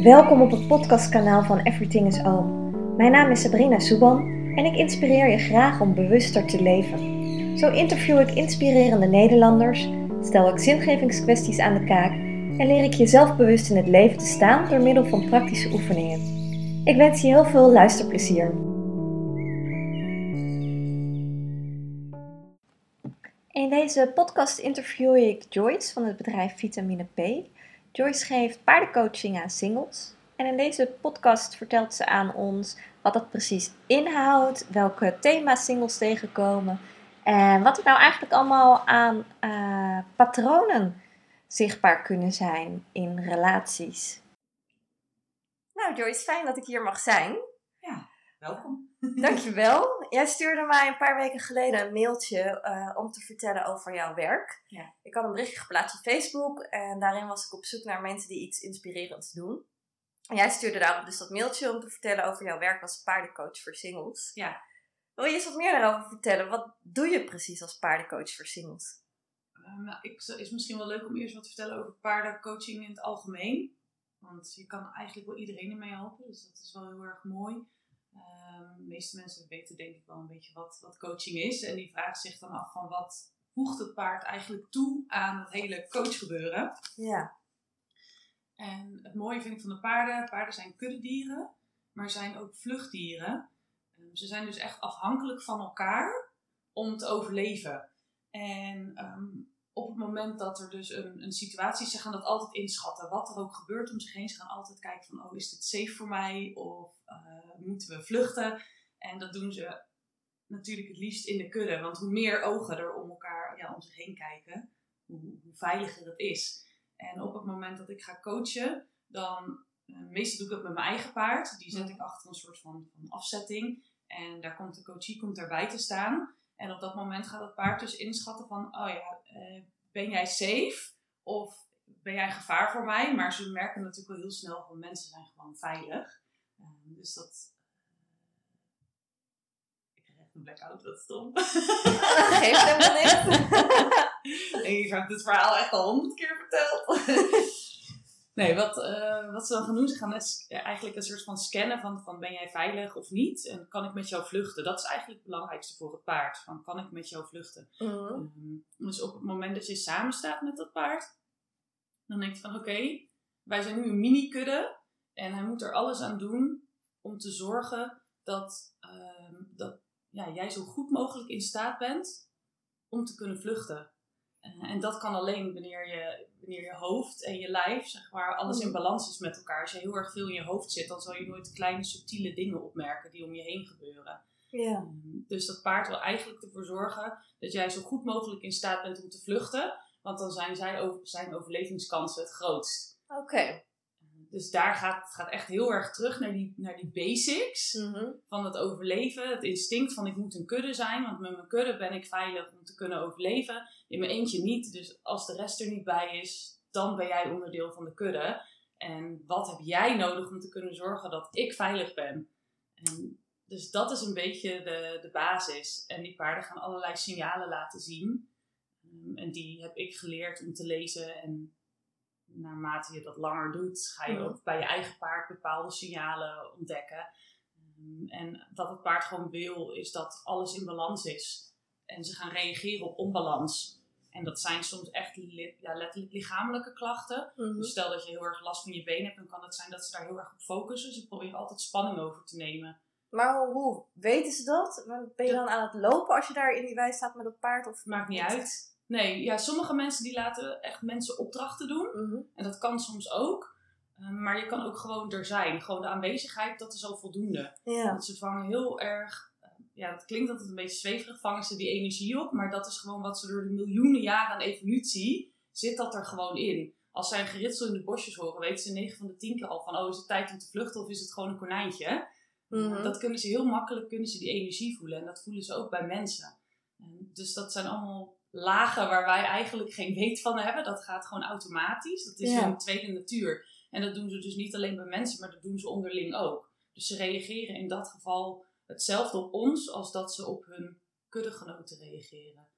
Welkom op het podcastkanaal van Everything is Oom. Mijn naam is Sabrina Soeban en ik inspireer je graag om bewuster te leven. Zo interview ik inspirerende Nederlanders, stel ik zingevingskwesties aan de kaak en leer ik je zelfbewust in het leven te staan door middel van praktische oefeningen. Ik wens je heel veel luisterplezier. In deze podcast interview ik Joyce van het bedrijf Vitamine P. Joyce geeft paardencoaching aan singles. En in deze podcast vertelt ze aan ons wat dat precies inhoudt, welke thema's singles tegenkomen en wat er nou eigenlijk allemaal aan uh, patronen zichtbaar kunnen zijn in relaties. Nou Joyce, fijn dat ik hier mag zijn. Ja, welkom. Dankjewel. Jij stuurde mij een paar weken geleden een mailtje uh, om te vertellen over jouw werk. Ja. Ik had een berichtje geplaatst op Facebook en daarin was ik op zoek naar mensen die iets inspirerends doen. En jij stuurde daarop dus dat mailtje om te vertellen over jouw werk als paardencoach voor singles. Ja. Wil je eens wat meer daarover vertellen? Wat doe je precies als paardencoach voor singles? Um, nou, ik, is misschien wel leuk om eerst wat te vertellen over paardencoaching in het algemeen. Want je kan eigenlijk wel iedereen ermee helpen, dus dat is wel heel erg mooi. Um, de meeste mensen weten denk ik wel een beetje wat, wat coaching is. En die vragen zich dan af van wat voegt het paard eigenlijk toe aan het hele coachgebeuren. Ja. En het mooie vind ik van de paarden, paarden zijn kuddedieren, maar zijn ook vluchtdieren. Um, ze zijn dus echt afhankelijk van elkaar om te overleven. En um, op het moment dat er dus een, een situatie is, ze gaan dat altijd inschatten. Wat er ook gebeurt om zich heen. Ze gaan altijd kijken van, oh, is dit safe voor mij? Of uh, moeten we vluchten? En dat doen ze natuurlijk het liefst in de kudde. Want hoe meer ogen er om elkaar, ja, om zich heen kijken, hoe, hoe veiliger het is. En op het moment dat ik ga coachen, dan, uh, meestal doe ik dat met mijn eigen paard. Die zet ik achter een soort van, van afzetting. En daar komt de coachie komt daarbij te staan. En op dat moment gaat het paard dus inschatten van, oh ja, uh, ben jij safe? Of ben jij gevaar voor mij? Maar ze merken natuurlijk wel heel snel van mensen zijn gewoon veilig. Uh, dus dat... Uh, ik krijg echt een blackout, wat stom. Geeft helemaal niks. ik heb dit verhaal echt al honderd keer verteld. Nee, wat, uh, wat ze dan gaan doen, ze gaan net eigenlijk een soort van scannen van, van ben jij veilig of niet? En kan ik met jou vluchten? Dat is eigenlijk het belangrijkste voor het paard. Van kan ik met jou vluchten? Mhm. Um, dus op het moment dat je samen staat met dat paard, dan denk je van oké, okay, wij zijn nu een mini-kudde en hij moet er alles aan doen om te zorgen dat, um, dat ja, jij zo goed mogelijk in staat bent om te kunnen vluchten. Uh, en dat kan alleen wanneer je, wanneer je hoofd en je lijf, zeg maar, alles in balans is met elkaar. Als je heel erg veel in je hoofd zit, dan zal je nooit kleine subtiele dingen opmerken die om je heen gebeuren. Ja. Um, dus dat paard wil eigenlijk ervoor zorgen dat jij zo goed mogelijk in staat bent om te vluchten. Want dan zijn zij over, zijn overlevingskansen het grootst. Oké. Okay. Dus daar gaat het gaat echt heel erg terug naar die, naar die basics mm -hmm. van het overleven. Het instinct van ik moet een kudde zijn, want met mijn kudde ben ik veilig om te kunnen overleven. In mijn eentje niet, dus als de rest er niet bij is, dan ben jij onderdeel van de kudde. En wat heb jij nodig om te kunnen zorgen dat ik veilig ben? En dus dat is een beetje de, de basis. En die paarden gaan allerlei signalen laten zien. Um, en die heb ik geleerd om te lezen en naarmate je dat langer doet, ga je ook bij je eigen paard bepaalde signalen ontdekken. Um, en wat het paard gewoon wil, is dat alles in balans is. En ze gaan reageren op onbalans. En dat zijn soms echt li ja, letterlijk lichamelijke klachten. Mhm. Dus stel dat je heel erg last van je been hebt, dan kan het zijn dat ze daar heel erg op focussen. Ze proberen altijd spanning over te nemen. Maar hoe, hoe weten ze dat? Ben je dan aan het lopen als je daar in die wei staat met dat paard? Of Maakt niet uit. Nee, ja, sommige mensen die laten echt mensen opdrachten doen. Mm -hmm. En dat kan soms ook. Uh, maar je kan ook gewoon er zijn. Gewoon de aanwezigheid, dat is al voldoende. Ja. Want ze vangen heel erg... Uh, ja, dat klinkt altijd een beetje zweverig, vangen ze die energie op. Maar dat is gewoon wat ze door de miljoenen jaren aan evolutie... zit dat er gewoon in. Als zij een geritsel in de bosjes horen, weten ze 9 van de 10 keer al van... oh, is het tijd om te vluchten of is het gewoon een konijntje? Mm -hmm. Dat kunnen ze heel makkelijk, kunnen ze die energie voelen. En dat voelen ze ook bij mensen. En dus dat zijn allemaal lagen waar wij eigenlijk geen weet van hebben. Dat gaat gewoon automatisch. Dat is Ja. hun tweede natuur. En dat doen ze dus niet alleen bij mensen, maar dat doen ze onderling ook. Dus ze reageren in dat geval hetzelfde op ons als dat ze op hun kuddegenoten reageren.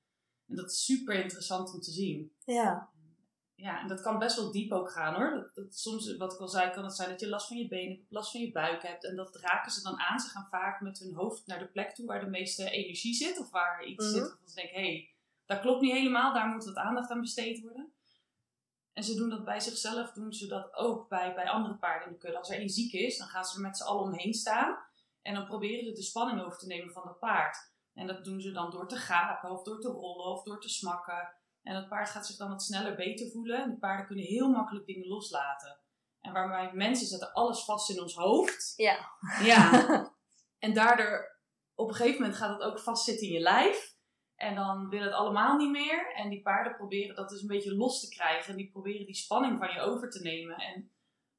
En dat is super interessant om te zien. Ja. ja, en dat kan best wel diep ook gaan hoor. Dat, dat, soms, wat ik al zei, kan het zijn dat je last van je benen hebt, last van je buik hebt. En dat raken ze dan aan. Ze gaan vaak met hun hoofd naar de plek toe waar de meeste energie zit. Of waar iets Mhm. zit waarvan ze denken, hé, hey, dat klopt niet helemaal. Daar moet wat aandacht aan besteed worden. En ze doen dat bij zichzelf, doen ze dat ook bij, bij andere paarden in de kudde. Als er één ziek is, dan gaan ze er met z'n allen omheen staan. En dan proberen ze de spanning over te nemen van dat paard. En dat doen ze dan door te gapen, of door te rollen, of door te smakken. En het paard gaat zich dan wat sneller beter voelen. En de paarden kunnen heel makkelijk dingen loslaten. En waarbij mensen zetten alles vast in ons hoofd. Ja. Ja. en daardoor, op een gegeven moment gaat het ook vastzitten in je lijf. En dan wil het allemaal niet meer. En die paarden proberen dat dus een beetje los te krijgen. En die proberen die spanning van je over te nemen. En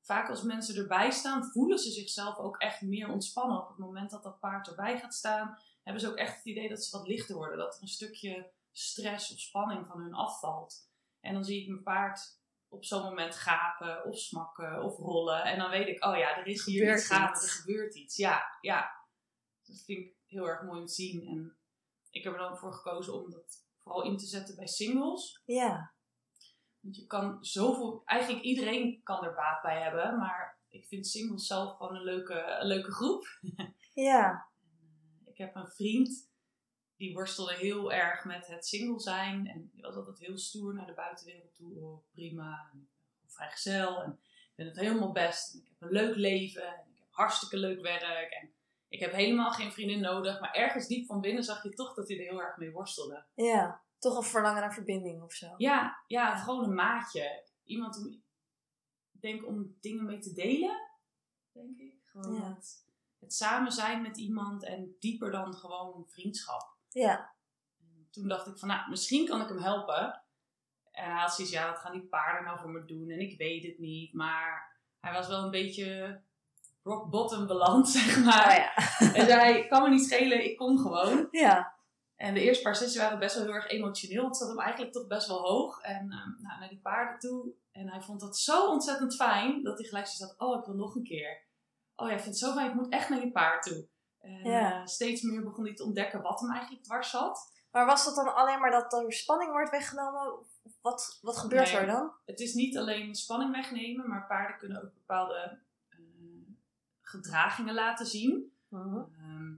vaak als mensen erbij staan, voelen ze zichzelf ook echt meer ontspannen. Op het moment dat dat paard erbij gaat staan, hebben ze ook echt het idee dat ze wat lichter worden. Dat er een stukje stress of spanning van hun afvalt. En dan zie ik mijn paard op zo'n moment gapen of smakken of rollen. En dan weet ik, oh ja, er is hier Gebeurt iets gaande, er gebeurt iets. Ja, ja. Dat vind ik heel erg mooi om te zien. En ik heb er dan voor gekozen om dat vooral in te zetten bij singles. Ja. Want je kan zoveel, eigenlijk iedereen kan er baat bij hebben, maar ik vind singles zelf gewoon een leuke, een leuke groep. Ja. Ik heb een vriend die worstelde heel erg met het single zijn en die was altijd heel stoer naar de buitenwereld toe. Oh, prima, en ben vrijgezel en ik ben het helemaal best. En ik heb een leuk leven en ik heb hartstikke leuk werk en ik heb helemaal geen vriendin nodig. Maar ergens diep van binnen zag je toch dat hij er heel erg mee worstelde. Ja. Toch een verlangen naar verbinding of zo. Ja, ja, gewoon een maatje. Iemand om, ik denk om dingen mee te delen, denk ik. Gewoon Ja. het, het samen zijn met iemand en dieper dan gewoon vriendschap. Ja. En toen dacht ik van, nou, misschien kan ik hem helpen. En hij had zoiets, ja, wat gaan die paarden nou voor me doen? En ik weet het niet, maar hij was wel een beetje rock bottom beland, zeg maar. Oh ja. En zei, kan me niet schelen, ik kom gewoon. Ja. En de eerste paar sessies waren best wel heel erg emotioneel. Het zat hem eigenlijk toch best wel hoog. En ehm, nou, naar die paarden toe. En hij vond dat zo ontzettend fijn. Dat hij gelijk had. Oh, ik wil nog een keer. Oh ja, ik vind het zo fijn. Ik moet echt naar die paard toe. En Ja. eh, steeds meer begon hij te ontdekken wat hem eigenlijk dwars zat. Maar was dat dan alleen maar dat er spanning wordt weggenomen? Wat, wat gebeurt Nee. er dan? Het is niet alleen spanning wegnemen. Maar paarden kunnen ook bepaalde gedragingen laten zien. Mhm. Ehm,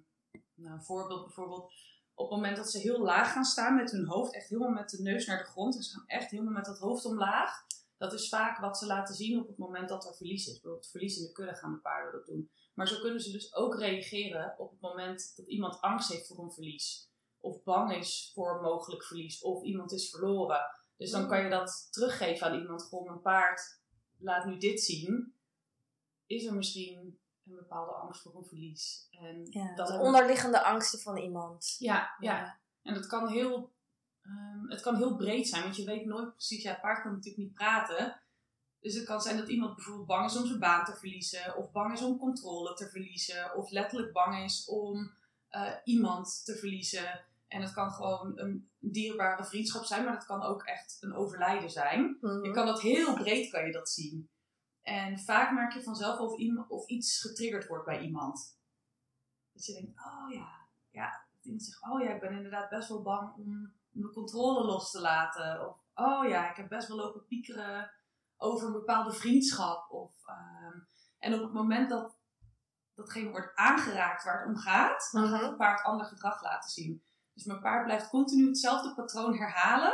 nou, een voorbeeld bijvoorbeeld. Op het moment dat ze heel laag gaan staan met hun hoofd, echt helemaal met de neus naar de grond. En ze gaan echt helemaal met dat hoofd omlaag. Dat is vaak wat ze laten zien op het moment dat er verlies is. Bijvoorbeeld verlies in de kudde gaan de paarden dat doen. Maar zo kunnen ze dus ook reageren op het moment dat iemand angst heeft voor een verlies. Of bang is voor een mogelijk verlies. Of iemand is verloren. Dus dan kan je dat teruggeven aan iemand. Gewoon mijn paard, laat nu dit zien. Is er misschien een bepaalde angst voor een verlies? En Ja. dan De onderliggende angsten van iemand. ja, ja. En dat kan heel, ehm, het kan heel breed zijn, want je weet nooit precies, ja, het paard kan natuurlijk niet praten. Dus het kan zijn dat iemand bijvoorbeeld bang is om zijn baan te verliezen, of bang is om controle te verliezen, of letterlijk bang is om eh, iemand te verliezen. En het kan gewoon een dierbare vriendschap zijn, maar het kan ook echt een overlijden zijn. Mhm. Je kan dat heel breed kan je dat zien. En vaak merk je vanzelf of, iemand, of iets getriggerd wordt bij iemand. Dat je denkt, oh ja, ja. Dat iemand zegt, oh ja, ik ben inderdaad best wel bang om, de controle los te laten. Of, oh ja, ik heb best wel lopen piekeren over een bepaalde vriendschap. Of, ehm, en op het moment dat datgene wordt aangeraakt waar het om gaat, dan gaat Mhm. het paard ander gedrag laten zien. Dus mijn paard blijft continu hetzelfde patroon herhalen.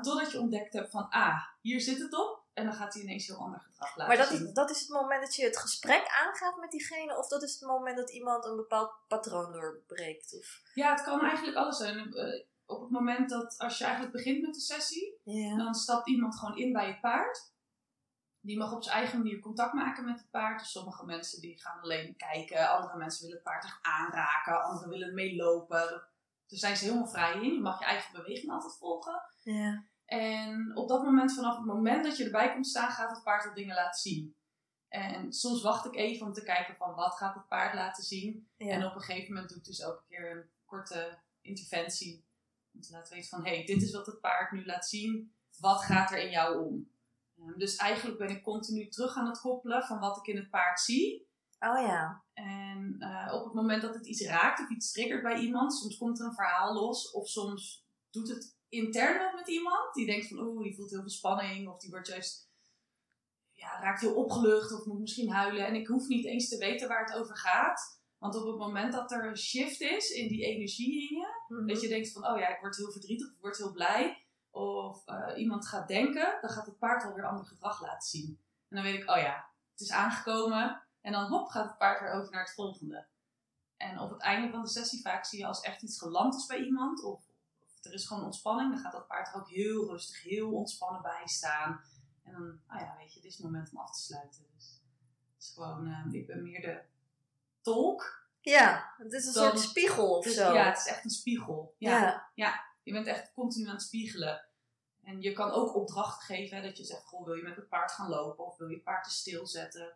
Totdat je ontdekt hebt van, ah, hier zit het op. En dan gaat hij ineens heel ander gedrag laten Maar dat zien. is, dat is het moment dat je het gesprek aangaat met diegene, of dat is het moment dat iemand een bepaald patroon doorbreekt? Of... Ja, het kan eigenlijk alles zijn. Eh, op het moment dat, als je eigenlijk begint met de sessie, dan stapt iemand gewoon in bij het paard. Die mag op zijn eigen manier contact maken met het paard. Dus sommige mensen die gaan alleen kijken, andere mensen willen het paard echt aanraken, anderen willen meelopen. Daar zijn ze helemaal vrij in. Je mag je eigen beweging altijd volgen. Ja. En op dat moment, vanaf het moment dat je erbij komt staan, gaat het paard al dingen laten zien. En soms wacht ik even om te kijken van wat gaat het paard laten zien. Ja. En op een gegeven moment doe ik dus elke keer een korte interventie. Om te laten weten van, hé, hey, dit is wat het paard nu laat zien. Wat gaat er in jou om? Ehm, dus eigenlijk ben ik continu terug aan het koppelen van wat ik in het paard zie. Oh ja. En eh, op het moment dat het iets raakt of iets triggert bij iemand, soms komt er een verhaal los of soms doet het intern wat met iemand. Die denkt van, oeh, die voelt heel veel spanning. Of die wordt juist, ja, raakt heel opgelucht. Of moet misschien huilen. En ik hoef niet eens te weten waar het over gaat. Want op het moment dat er een shift is in die energie in je. Mhm. Dat je denkt van, oh ja, ik word heel verdrietig. Of ik word heel blij. Of eh, iemand gaat denken. Dan gaat het paard alweer ander gedrag laten zien. En dan weet ik, oh ja, het is aangekomen. En dan hop, gaat het paard weer over naar het volgende. En op het einde van de sessie vaak zie je als echt iets geland is bij iemand. Of er is gewoon ontspanning. Dan gaat dat paard er ook heel rustig, heel ontspannen bij staan. En dan, oh ja, weet je, dit is het moment om af te sluiten. Dus het is gewoon, eh, ik ben meer de tolk. Ja, het is een Dan- soort spiegel of Dus zo. ja, het is echt een spiegel. Ja. ja. Je bent echt continu aan het spiegelen. En je kan ook opdrachten geven. Hè, dat je zegt, goh, wil je met het paard gaan lopen? Of wil je het paard te stilzetten?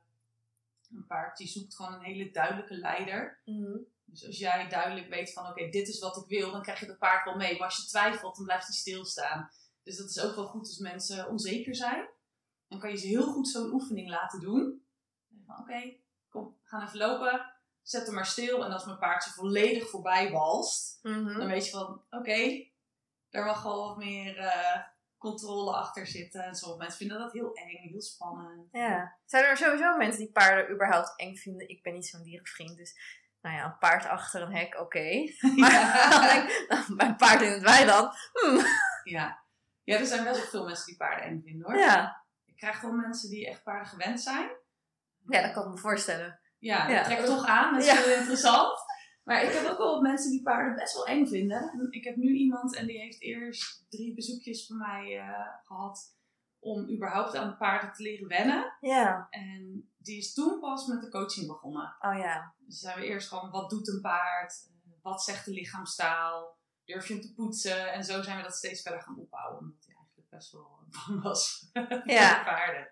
Een paard die zoekt gewoon een hele duidelijke leider. Mhm. Dus als jij duidelijk weet van, oké, dit is wat ik wil, dan krijg je het paard wel mee. Maar als je twijfelt, dan blijft hij stilstaan. Dus dat is ook wel goed als mensen onzeker zijn. Dan kan je ze heel goed zo'n oefening laten doen. Van, Oké, kom, we gaan even lopen. Zet hem maar stil. En als mijn paard ze volledig voorbij walst, Mhm. dan weet je van, oké, daar mag wel wat meer eh, controle achter zitten. En sommige mensen vinden dat heel eng, heel spannend. Ja. Zijn er sowieso mensen die paarden überhaupt eng vinden? Ik ben niet zo'n dierenvriend, dus nou ja, een paard achter een hek, oké. Maar nou, mijn paard in het weiland. Hmm. Ja. ja, er zijn best wel veel mensen die paarden eng vinden hoor. Ja. Ik krijg wel mensen die echt paarden gewend zijn. ja, dat kan ik me voorstellen. Ja, Ja. trekt toch aan. Dat is heel interessant. Maar ik heb ook wel mensen die paarden best wel eng vinden. En ik heb nu iemand en die heeft eerst drie bezoekjes bij mij eh, gehad om überhaupt aan paarden te leren wennen. Ja. En die is toen pas met de coaching begonnen. Oh ja. Dus zijn we eerst gewoon, wat doet een paard? Wat zegt de lichaamstaal? Durf je hem te poetsen? En zo zijn we dat steeds verder gaan opbouwen. Omdat hij eigenlijk best wel bang was voor Ja. de paarden.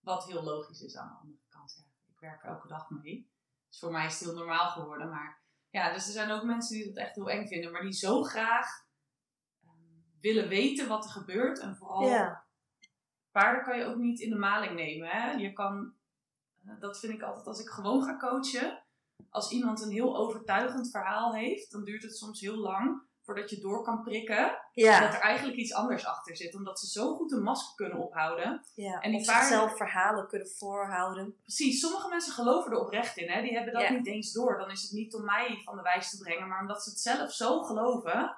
Wat heel logisch is aan de andere kant. Ja, ik werk er elke dag mee. Dus voor mij is het heel normaal geworden. Maar ja, dus er zijn ook mensen die dat echt heel eng vinden. Maar die zo graag ehm, willen weten wat er gebeurt. En vooral Ja. Paarden kan je ook niet in de maling nemen. Hè? Je kan, eh, dat vind ik altijd als ik gewoon ga coachen. Als iemand een heel overtuigend verhaal heeft, dan duurt het soms heel lang voordat je door kan prikken. Ja. Dat er eigenlijk iets anders achter zit. Omdat ze zo goed een masker kunnen ophouden. ja. En die of paarden- zichzelf verhalen kunnen voorhouden. Precies, sommige mensen geloven er oprecht in. Hè? Die hebben dat Ja. niet eens door. Dan is het niet om mij van de wijs te brengen, maar omdat ze het zelf zo geloven.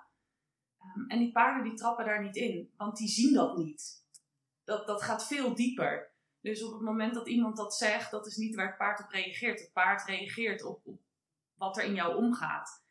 Ehm, en die paarden die trappen daar niet in, want die zien dat niet. Dat, dat gaat veel dieper. Dus op het moment dat iemand dat zegt, dat is niet waar het paard op reageert. Het paard reageert op, op wat er in jou omgaat.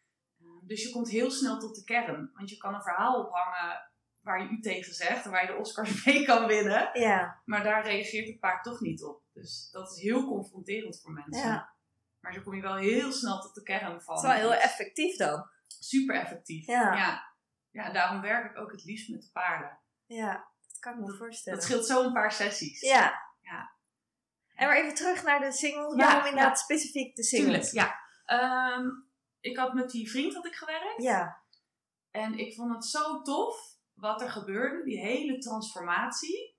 Dus je komt heel snel tot de kern. Want je kan een verhaal ophangen waar je u tegen zegt, en waar je de Oscars mee kan winnen. Ja. Maar daar reageert het paard toch niet op. Dus dat is heel confronterend voor mensen. Ja. Maar zo kom je wel heel snel tot de kern van. Het is wel heel effectief dan. Super effectief. Ja. ja. Ja, daarom werk ik ook het liefst met de paarden. Ja. Dat kan ik me voorstellen. Dat scheelt zo een paar sessies. Ja. Ja. En maar even terug naar de singles. Ja, Waarom inderdaad ja. specifiek de Tuurlijk, singles? ja. Ehm, ik had met die vriend had ik gewerkt. Ja. En ik vond het zo tof wat er gebeurde. Die hele transformatie.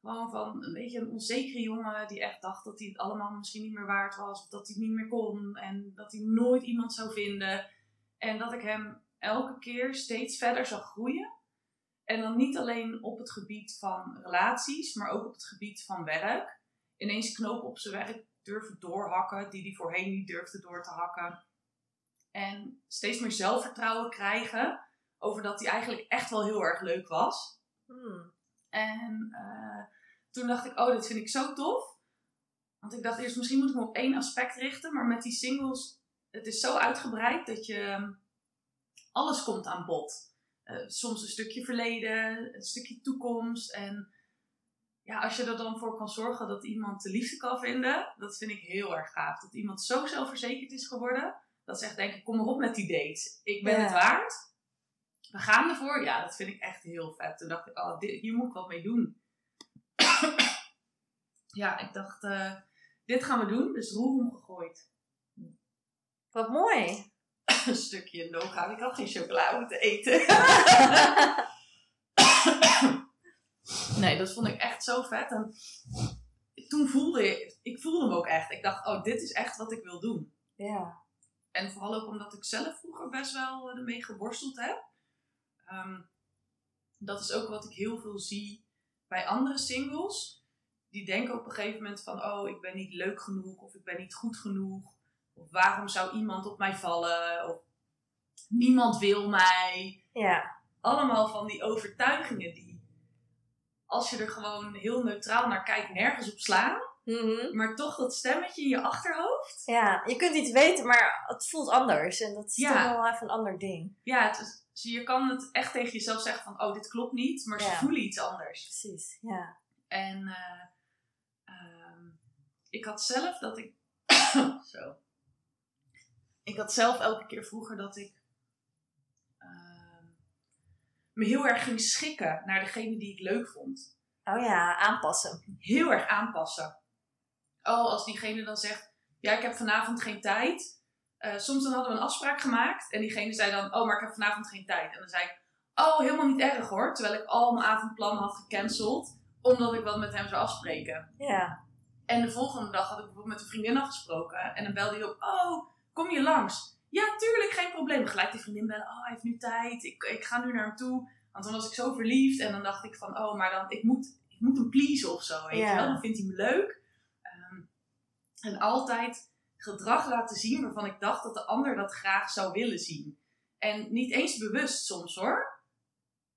Gewoon van een beetje een onzekere jongen die echt dacht dat hij het allemaal misschien niet meer waard was. Of dat hij het niet meer kon. En dat hij nooit iemand zou vinden. En dat ik hem elke keer steeds verder zag groeien. En dan niet alleen op het gebied van relaties, maar ook op het gebied van werk. Ineens knopen op zijn werk durven doorhakken, die hij voorheen niet durfde door te hakken. En steeds meer zelfvertrouwen krijgen over dat hij eigenlijk echt wel heel erg leuk was. Hmm. En eh, toen dacht ik, oh, dit vind ik zo tof. Want ik dacht eerst, misschien moet ik me op één aspect richten. Maar met die singles, het is zo uitgebreid dat je ehm, alles komt aan bod. Eh, soms een stukje verleden, een stukje toekomst. En ja, als je er dan voor kan zorgen dat iemand de liefde kan vinden, dat vind ik heel erg gaaf. Dat iemand zo zelfverzekerd is geworden, dat ze echt denken, kom maar op met die dates. Ik ben Ja. het waard. We gaan ervoor. Ja, dat vind ik echt heel vet. Toen dacht ik, oh, dit, hier moet ik wat mee doen. ja, ik dacht, eh, dit gaan we doen. Dus roer omgegooid. Wat mooi. een stukje no-ga. Ik had geen chocola moeten eten. nee, dat vond ik echt zo vet. En toen voelde ik, ik voelde hem ook echt. Ik dacht, oh, dit is echt wat ik wil doen. Ja. En vooral ook omdat ik zelf vroeger best wel ermee geworsteld heb. Ehm, Dat is ook wat ik heel veel zie bij andere singles. Die denken op een gegeven moment van, oh, ik ben niet leuk genoeg of ik ben niet goed genoeg. Of waarom zou iemand op mij vallen? Of niemand wil mij. Ja. Allemaal van die overtuigingen die, als je er gewoon heel neutraal naar kijkt, nergens op slaan. Mhm. Maar toch dat stemmetje in je achterhoofd. Ja, je kunt iets weten, maar het voelt anders. En dat is Ja. toch wel even een ander ding. Ja, het is- dus je kan het echt tegen jezelf zeggen van, oh, dit klopt niet. Maar ze Ja. voelen iets anders. Precies, ja. En eh, ehm, ik had zelf dat ik. zo. Ik had zelf elke keer vroeger dat ik. ehm, me heel erg ging schikken naar degene die ik leuk vond. Oh ja, aanpassen. Heel erg aanpassen. Oh, als diegene dan zegt: Ja, ik heb vanavond geen tijd. Eh, soms dan hadden we een afspraak gemaakt. En diegene zei dan: Oh, maar ik heb vanavond geen tijd. En dan zei ik: Oh, helemaal niet erg hoor. Terwijl ik al mijn avondplannen had gecanceld. Omdat ik wat met hem zou afspreken. Ja. En de volgende dag had ik bijvoorbeeld met een vriendin afgesproken. En dan belde hij op, oh, kom je langs? Ja, tuurlijk, geen probleem. Gelijk die vriendin bellen, oh, hij heeft nu tijd. Ik, ik ga nu naar hem toe. Want dan was ik zo verliefd. En dan dacht ik van, oh, maar dan, ik moet, ik moet hem pleasen of zo. Weet je wel? Dan vindt hij me leuk. Ehm, en altijd gedrag laten zien waarvan ik dacht dat de ander dat graag zou willen zien. En niet eens bewust soms hoor.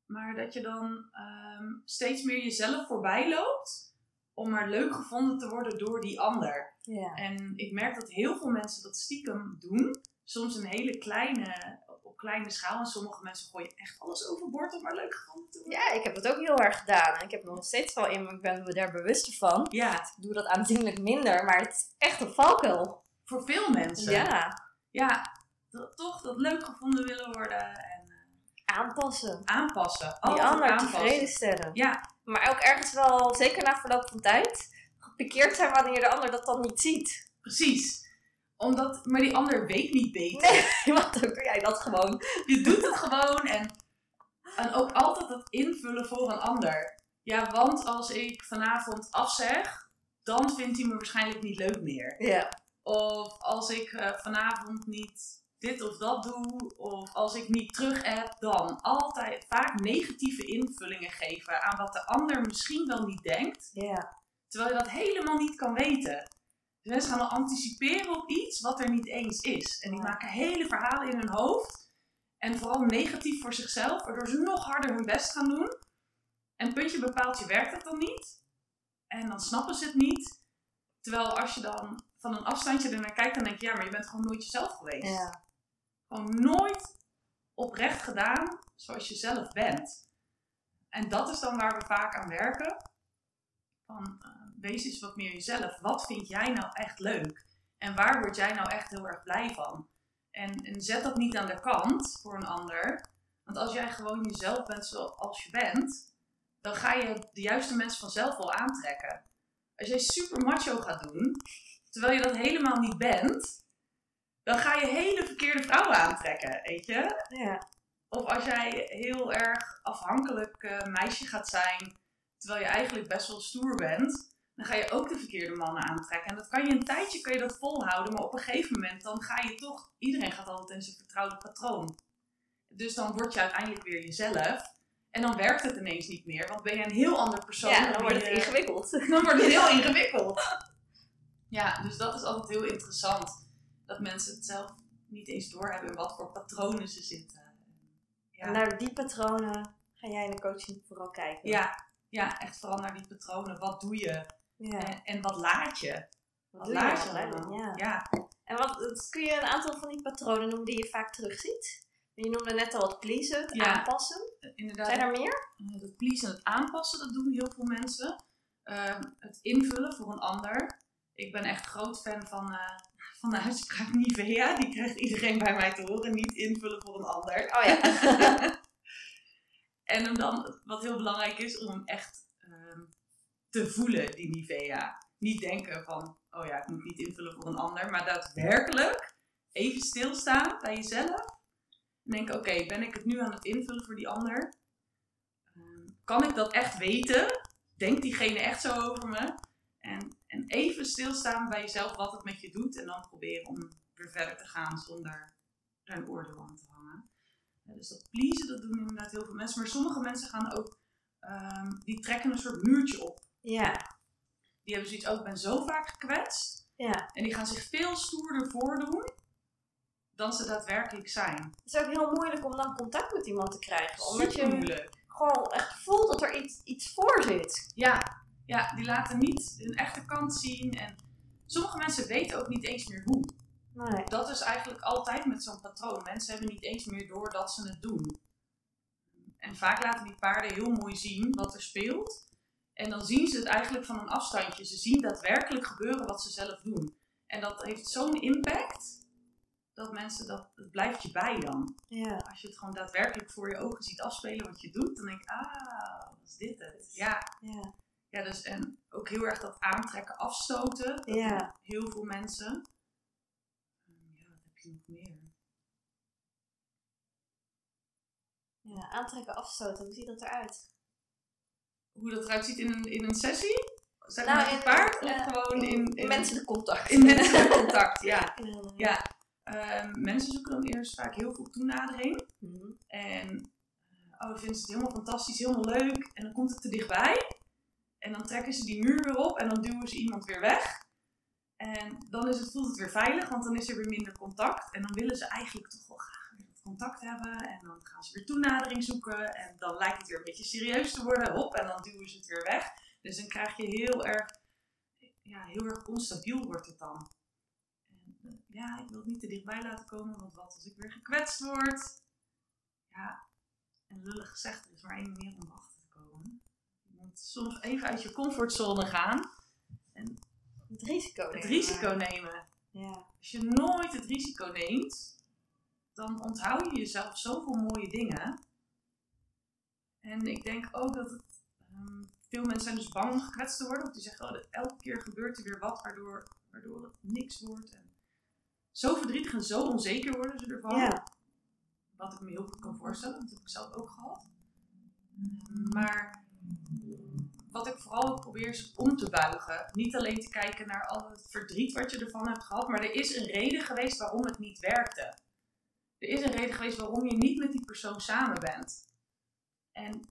Maar dat je dan ehm, steeds meer jezelf voorbij loopt om maar leuk gevonden te worden door die ander. Ja. En ik merk dat heel veel mensen dat stiekem doen. Soms een hele kleine, op kleine schaal. En sommige mensen gooien echt alles overboord om maar leuk gevonden te worden. ja, ik heb dat ook heel erg gedaan. En ik heb het nog steeds wel in, maar ik ben me daar bewuster van. Ja, Ik doe dat aanzienlijk minder, maar het is echt een valkuil. voor veel mensen. Ja. Ja, dat, toch dat leuk gevonden willen worden en eh, Aanpassen. aanpassen. Die ander aanpassen. tevreden stellen. Ja, Maar ook ergens wel, zeker na verloop van tijd, gepikeerd zijn wanneer de ander dat dan niet ziet. precies. Omdat, maar die ander weet niet beter. Nee, want dan doe jij dat gewoon. Je doet het gewoon en, en ook altijd het invullen voor een ander. Ja, want als ik vanavond afzeg, dan vindt hij me waarschijnlijk niet leuk meer. Ja. Of als ik eh, vanavond niet dit of dat doe, of als ik niet terug heb, dan altijd vaak negatieve invullingen geven aan wat de ander misschien wel niet denkt, terwijl je dat helemaal niet kan weten. Dus mensen gaan dan anticiperen op iets wat er niet eens is. En die maken hele verhalen in hun hoofd. En vooral negatief voor zichzelf, waardoor ze nog harder hun best gaan doen. En puntje bepaalt je werkt het dan niet. En dan snappen ze het niet. Terwijl als je dan van een afstandje er naar kijkt, dan denk je, ja, maar je bent gewoon nooit jezelf geweest. Ja. Gewoon nooit oprecht gedaan zoals je zelf bent. En dat is dan waar we vaak aan werken. Van, eh, wees eens wat meer jezelf. Wat vind jij nou echt leuk? En waar word jij nou echt heel erg blij van? En, en zet dat niet aan de kant voor een ander. Want als jij gewoon jezelf bent zoals je bent, dan ga je de juiste mensen vanzelf wel aantrekken. Als jij super macho gaat doen, terwijl je dat helemaal niet bent, dan ga je hele verkeerde vrouwen aantrekken, weet je? Ja. Of als jij heel erg afhankelijk eh, meisje gaat zijn, terwijl je eigenlijk best wel stoer bent, dan ga je ook de verkeerde mannen aantrekken. En dat kan je een tijdje kan je dat volhouden, maar op een gegeven moment dan ga je toch, iedereen gaat altijd in zijn vertrouwde patroon. Dus dan word je uiteindelijk weer jezelf. En dan werkt het ineens niet meer, want ben je een heel ander persoon. ja, dan wordt het je- ingewikkeld. dan wordt het heel ingewikkeld. Ja, dus dat is altijd heel interessant. Dat mensen het zelf niet eens doorhebben in wat voor patronen ze zitten. Ja, En naar die patronen ga jij in de coaching vooral kijken. ja, ja echt vooral naar die patronen. Wat doe je? ja. En, en wat laat je? Wat laat je allemaal? Ja. Ja. En wat, kun je een aantal van die patronen noemen die je vaak terugziet? Je noemde net al het pleasen, het aanpassen. inderdaad. Zijn er meer? Eh, Het pleasen en het aanpassen, dat doen heel veel mensen. Ehm, het invullen voor een ander. Ik ben echt groot fan van, eh, van de uitspraak Nivea. Die krijgt iedereen bij mij te horen. Niet invullen voor een ander. Oh ja. En hem dan, wat heel belangrijk is, om hem echt ehm, te voelen, die Nivea. Niet denken van, oh ja, ik moet niet invullen voor een ander. Maar daadwerkelijk even stilstaan bij jezelf. En denken, oké, ben ik het nu aan het invullen voor die ander? Ehm, kan ik dat echt weten? Denkt diegene echt zo over me? En, en even stilstaan bij jezelf wat het met je doet. En dan proberen om weer verder te gaan zonder er een oordeel aan te hangen. Dus dat pleasen, dat doen inderdaad heel veel mensen. Maar sommige mensen gaan ook, ehm, die trekken een soort muurtje op. Ja. Die hebben zoiets ook, ik ben zo vaak gekwetst. Ja. En die gaan zich veel stoerder voordoen dan ze daadwerkelijk zijn. Het is ook heel moeilijk om dan contact met iemand te krijgen. Omdat Super je moeilijk. gewoon echt voelt dat er iets, iets voor zit. Ja, ja, die laten niet hun echte kant zien. En sommige mensen weten ook niet eens meer hoe. Nee. Dat is eigenlijk altijd met zo'n patroon. Mensen hebben niet eens meer door dat ze het doen. En vaak laten die paarden heel mooi zien wat er speelt. En dan zien ze het eigenlijk van een afstandje. Ze zien daadwerkelijk gebeuren wat ze zelf doen. En dat heeft zo'n impact dat mensen dat, het blijft je bij dan. Ja. Als je het gewoon daadwerkelijk voor je ogen ziet afspelen wat je doet, dan denk ik, ah, wat is dit het? Ja, Ja. Ja dus, en ook heel erg dat aantrekken, afstoten. Dat Ja. Heel veel mensen. Ehm, Ja, wat heb je nog meer? ja. Aantrekken, afstoten. Hoe ziet dat eruit? Hoe dat eruit ziet in een, in een sessie? Zeg Nou, maar in- het paard? eh, of gewoon in, In menselijk contact. in menselijk contact, ja. Ja. Ehm, mensen zoeken dan eerst vaak heel veel toenadering. Mhm. En eh, oh, vinden ze het helemaal fantastisch, helemaal leuk. En dan komt het te dichtbij. En dan trekken ze die muur weer op en dan duwen ze iemand weer weg. En dan is het, voelt het weer veilig, want dan is er weer minder contact. En dan willen ze eigenlijk toch wel graag weer contact hebben. En dan gaan ze weer toenadering zoeken. En dan lijkt het weer een beetje serieus te worden. Hop, en dan duwen ze het weer weg. Dus dan krijg je heel erg, ja, heel erg onstabiel wordt het dan. En, eh, ja, ik wil het niet te dichtbij laten komen, want wat als ik weer gekwetst word? Ja, en lullig gezegd, er is maar één manier om te komen. Je moet soms even uit je comfortzone gaan. Het risico Het nemen. risico nemen. Ja. Als je nooit het risico neemt, dan onthoud je jezelf zoveel mooie dingen. En ik denk ook dat het, ehm, veel mensen zijn dus bang om gekwetst te worden. Want die zeggen, oh, elke keer gebeurt er weer wat waardoor, waardoor het niks wordt. En zo verdrietig en zo onzeker worden ze ervan. Ja. Wat ik me heel goed kan voorstellen, want dat heb ik zelf ook gehad. Maar wat ik vooral probeer is om te buigen. Niet alleen te kijken naar al het verdriet wat je ervan hebt gehad, maar er is een reden geweest waarom het niet werkte. Er is een reden geweest waarom je niet met die persoon samen bent. En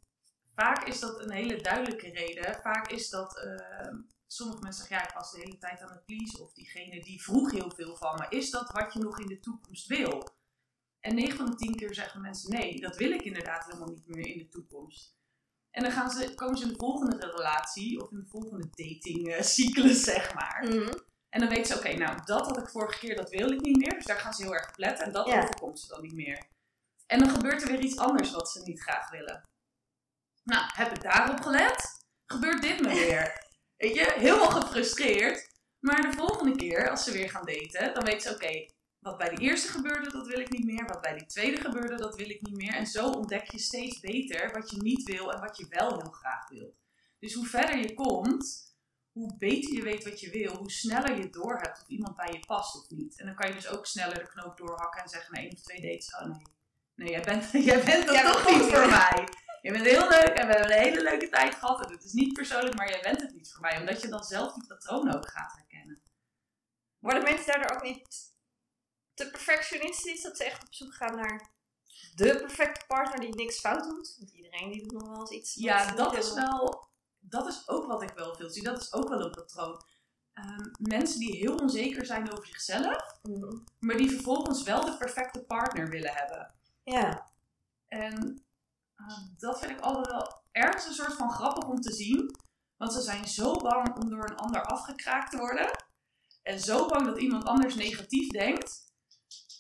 vaak is dat een hele duidelijke reden. Vaak is dat, eh, sommige mensen zeggen, ja, ik was de hele tijd aan het pleasen. Of diegene die vroeg heel veel van me. Is dat wat je nog in de toekomst wil? En 9 van de 10 keer zeggen mensen, nee, dat wil ik inderdaad helemaal niet meer in de toekomst. En dan gaan ze, komen ze in de volgende relatie of in de volgende datingcyclus, zeg maar. Mhm. En dan weten ze, oké, nou, dat had ik vorige keer, dat wil ik niet meer. Dus daar gaan ze heel erg op letten en dat Ja. overkomt ze dan niet meer. En dan gebeurt er weer iets anders wat ze niet graag willen. Nou, heb ik daarop gelet? Gebeurt dit me weer? Weet je, helemaal gefrustreerd. Maar de volgende keer, als ze weer gaan daten, dan weten ze, oké, wat bij de eerste gebeurde, dat wil ik niet meer. Wat bij die tweede gebeurde, dat wil ik niet meer. En zo ontdek je steeds beter wat je niet wil en wat je wel heel graag wilt. Dus hoe verder je komt, hoe beter je weet wat je wil, hoe sneller je doorhebt of iemand bij je past of niet. En dan kan je dus ook sneller de knoop doorhakken en zeggen na één of twee dates, oh nee, nee jij bent, jij bent dat Jij toch bent niet voor mij. Je bent heel leuk en we hebben een hele leuke tijd gehad. En het is niet persoonlijk, maar jij bent het niet voor mij. Omdat je dan zelf die patronen ook gaat herkennen. Worden mensen daardoor ook niet te perfectionistisch? Dat ze echt op zoek gaan naar de perfecte partner die niks fout doet? Want iedereen die doet nog wel eens iets. Ja, dat is wel, dat is ook wat ik wel veel zie. Dat is ook wel een patroon. Ehm, mensen die heel onzeker zijn over zichzelf, Mhm. maar die vervolgens wel de perfecte partner willen hebben. Ja. En eh, dat vind ik altijd wel ergens een soort van grappig om te zien. Want ze zijn zo bang om door een ander afgekraakt te worden. En zo bang dat iemand anders negatief denkt.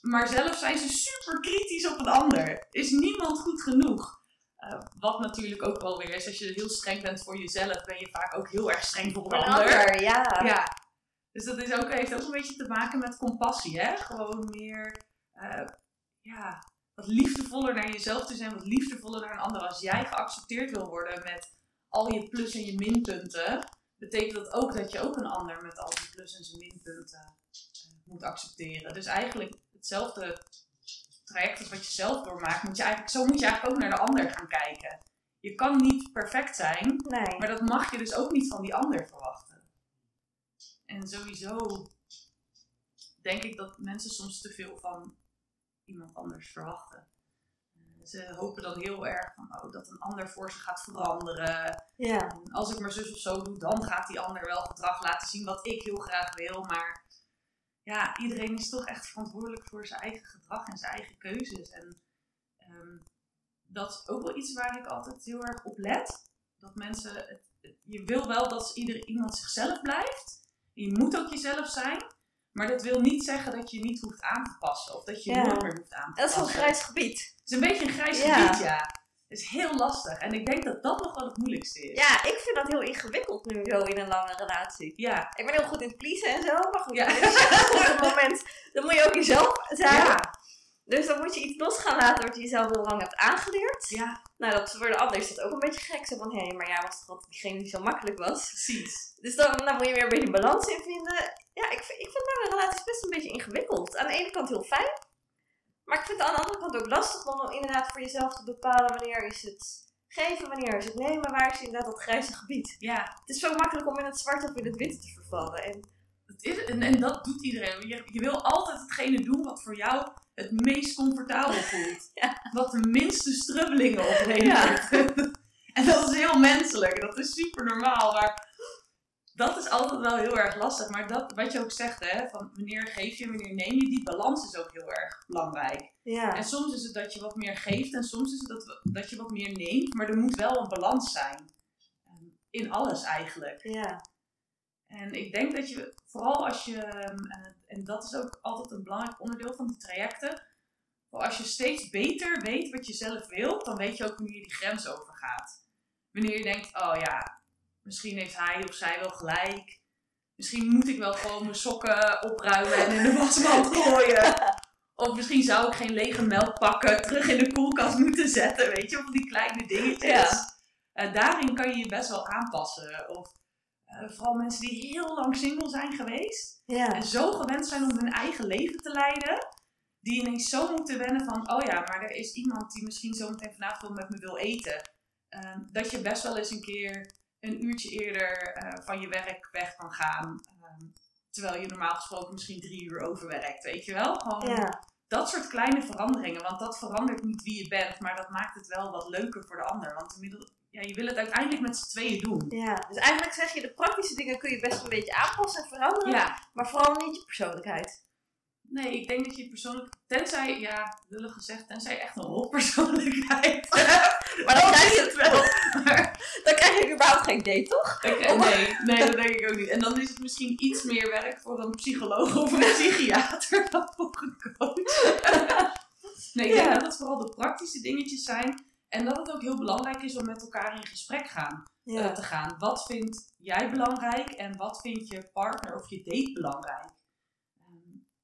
Maar zelf zijn ze super kritisch op een ander. Is niemand goed genoeg? Eh, wat natuurlijk ook wel weer is, als je heel streng bent voor jezelf, ben je vaak ook heel erg streng voor een, ander, ja. Ja, dus dat is ook, heeft ook een beetje te maken met compassie, hè? Gewoon meer, eh, ja, wat liefdevoller naar jezelf te zijn, wat liefdevoller naar een ander. Als jij geaccepteerd wil worden met al je plus- en je minpunten, betekent dat ook dat je ook een ander met al die plus- en zijn minpunten eh, moet accepteren. Dus eigenlijk hetzelfde traject als wat je zelf doormaakt, moet je eigenlijk, zo moet je eigenlijk ook naar de ander gaan kijken. Je kan niet perfect zijn, Nee. maar dat mag je dus ook niet van die ander verwachten. En sowieso denk ik dat mensen soms te veel van iemand anders verwachten. Ze hopen dan heel erg van, oh, dat een ander voor ze gaat veranderen. Ja. En als ik maar zus of zo doe, dan gaat die ander wel gedrag laten zien wat ik heel graag wil. Maar ja, iedereen is toch echt verantwoordelijk voor zijn eigen gedrag en zijn eigen keuzes. En ehm, dat is ook wel iets waar ik altijd heel erg op let. Dat mensen, het, het- je wil wel dat ieder, iemand zichzelf blijft. Je moet ook jezelf zijn. Maar dat wil niet zeggen dat je niet hoeft aan te passen. Of dat je Ja. nooit meer hoeft aan te Dat is passen. een grijs gebied. Het is een beetje een grijs Ja. gebied, ja. Het is heel lastig. En ik denk dat dat nog wel het moeilijkste is. Ja, ik vind dat heel ingewikkeld nu zo in een lange relatie. Ja. Ik ben heel goed in het pleasen en zo, maar goed, Ja. op het moment, dan moet je ook jezelf zijn. Ja. Dus dan moet je iets los gaan laten wat je jezelf heel lang hebt aangeleerd. ja, Nou, dat voor de ander is dat ook een beetje gek. Zo van, hé, maar jij was toch altijd diegene die zo makkelijk was. precies. Dus dan, dan moet je weer een beetje balans in vinden. Ja, ik, ik vind lange relaties best een beetje ingewikkeld. Aan de ene kant heel fijn. Maar ik vind het aan de andere kant ook lastig om inderdaad voor jezelf te bepalen wanneer is het geven, wanneer is het nemen, waar is inderdaad dat grijze gebied. Ja, Het is zo makkelijk om in het zwart of in het wit te vervallen. En het is, en, en dat doet iedereen. Je, je wil altijd hetgene doen wat voor jou het meest comfortabel voelt. Wat de minste strubbelingen oplevert. en dat is heel menselijk. Dat is super normaal. Maar dat is altijd wel heel erg lastig. Maar dat, wat je ook zegt, hè, van wanneer geef je, wanneer neem je, die balans is ook heel erg belangrijk. ja, En soms is het dat je wat meer geeft en soms is het dat, dat je wat meer neemt. Maar er moet wel een balans zijn. Ehm, In alles eigenlijk. ja, En ik denk dat je, vooral als je, ehm, eh, en dat is ook altijd een belangrijk onderdeel van die trajecten, als je steeds beter weet wat je zelf wilt, dan weet je ook wanneer je die grens overgaat. Wanneer je denkt, oh ja, misschien heeft hij of zij wel gelijk. Misschien moet ik wel gewoon mijn sokken opruimen en in de wasmand gooien. Of misschien zou ik geen lege melk pakken, terug in de koelkast moeten zetten, weet je, of die kleine dingetjes. Ja. Eh, daarin kan je je best wel aanpassen. Of eh, vooral mensen die heel lang single zijn geweest. ja. En zo gewend zijn om hun eigen leven te leiden. Die ineens zo moeten wennen van, oh ja, maar er is iemand die misschien zo meteen vanavond met me wil eten. Ehm, dat je best wel eens een keer een uurtje eerder eh, van je werk weg kan gaan. Ehm, terwijl je normaal gesproken misschien drie uur overwerkt, weet je wel? Gewoon ja. dat soort kleine veranderingen. Want dat verandert niet wie je bent, maar dat maakt het wel wat leuker voor de ander. Want inmiddels, ja, je wil het uiteindelijk met z'n tweeën doen. Ja, dus eigenlijk zeg je, de praktische dingen kun je best een beetje aanpassen en veranderen, Ja, maar vooral niet je persoonlijkheid. Nee, ik denk dat je persoonlijk, tenzij, ja, lullig gezegd, tenzij je echt een rotpersoonlijkheid Maar dan Dan krijg je het wel. Maar, Dan krijg je überhaupt geen date, toch? ik- nee, nee, dat denk ik ook niet. En dan is het misschien iets meer werk voor een psycholoog of een psychiater dan voor een coach. Nee, ik denk dat het vooral de praktische dingetjes zijn. En dat het ook heel belangrijk is om met elkaar in gesprek gaan. eh, te gaan. Wat vind jij belangrijk en wat vindt je partner of je date belangrijk?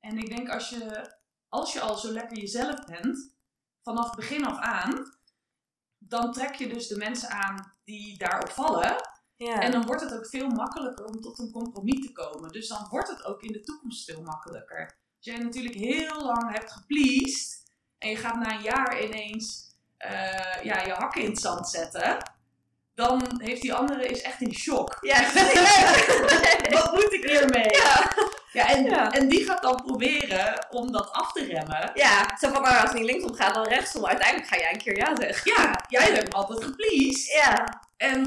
En ik denk als je, als je al zo lekker jezelf bent, vanaf begin af aan, dan trek je dus de mensen aan die daarop vallen. ja. En dan wordt het ook veel makkelijker om tot een compromis te komen. Dus dan wordt het ook in de toekomst veel makkelijker. Als jij natuurlijk heel lang hebt gepleased en je gaat na een jaar ineens eh, ja, je hakken in het zand zetten, dan heeft die andere is echt in shock. Ja, Wat moet ik hiermee? ja. Ja, en, Ja. en die gaat dan proberen om dat af te remmen. ja, zo van nou, als het niet linksom gaat, dan rechtsom. Uiteindelijk ga jij een keer ja zeggen. Ja, jij hebt altijd gepleased. Ja, En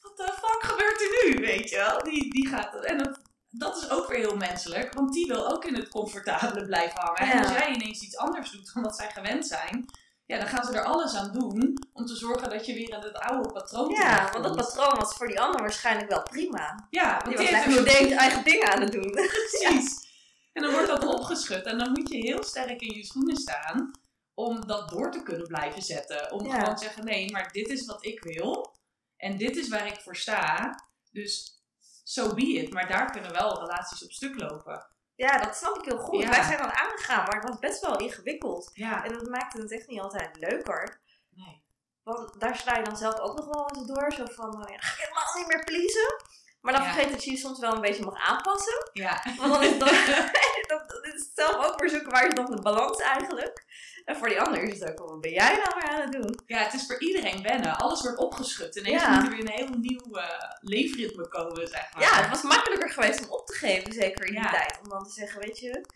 wat de fuck gebeurt er nu, weet je wel? Die, die gaat, en dat, dat is ook weer heel menselijk, want die wil ook in het comfortabele blijven hangen. Ja. En als jij ineens iets anders doet dan wat zij gewend zijn, ja, dan gaan ze er alles aan doen om te zorgen dat je weer in het oude patroon ja want dat patroon was voor die ander waarschijnlijk wel prima. Ja, want Die die was heeft eigen dingen aan het doen. Precies. En dan wordt dat opgeschud. En dan moet je heel sterk in je schoenen staan om dat door te kunnen blijven zetten. Om Ja. gewoon te zeggen, nee, maar dit is wat ik wil. En dit is waar ik voor sta. Dus so be it. Maar daar kunnen wel relaties op stuk lopen. Ja, dat snap ik heel goed. Ja. Wij zijn dan aangegaan, maar het was best wel ingewikkeld. Ja. En dat maakte het echt niet altijd leuker. Nee. Want daar sla je dan zelf ook nog wel eens door. Zo van, nou ja, ga ik helemaal niet meer pleasen. Maar dan Ja. vergeet dat je je soms wel een beetje mag aanpassen. Ja. Want dan is het, dan, dat, dat is het zelf ook weer zoeken waar is dan de balans eigenlijk. En voor die ander is het ook, wat ben jij nou weer aan het doen? ja, het is voor iedereen wennen. Alles wordt opgeschud. Ineens Ja. moet er weer een heel nieuw eh, leefritme komen, zeg maar. Ja, het was makkelijker geweest om op te geven, zeker in die Ja. tijd. Om dan te zeggen, weet je,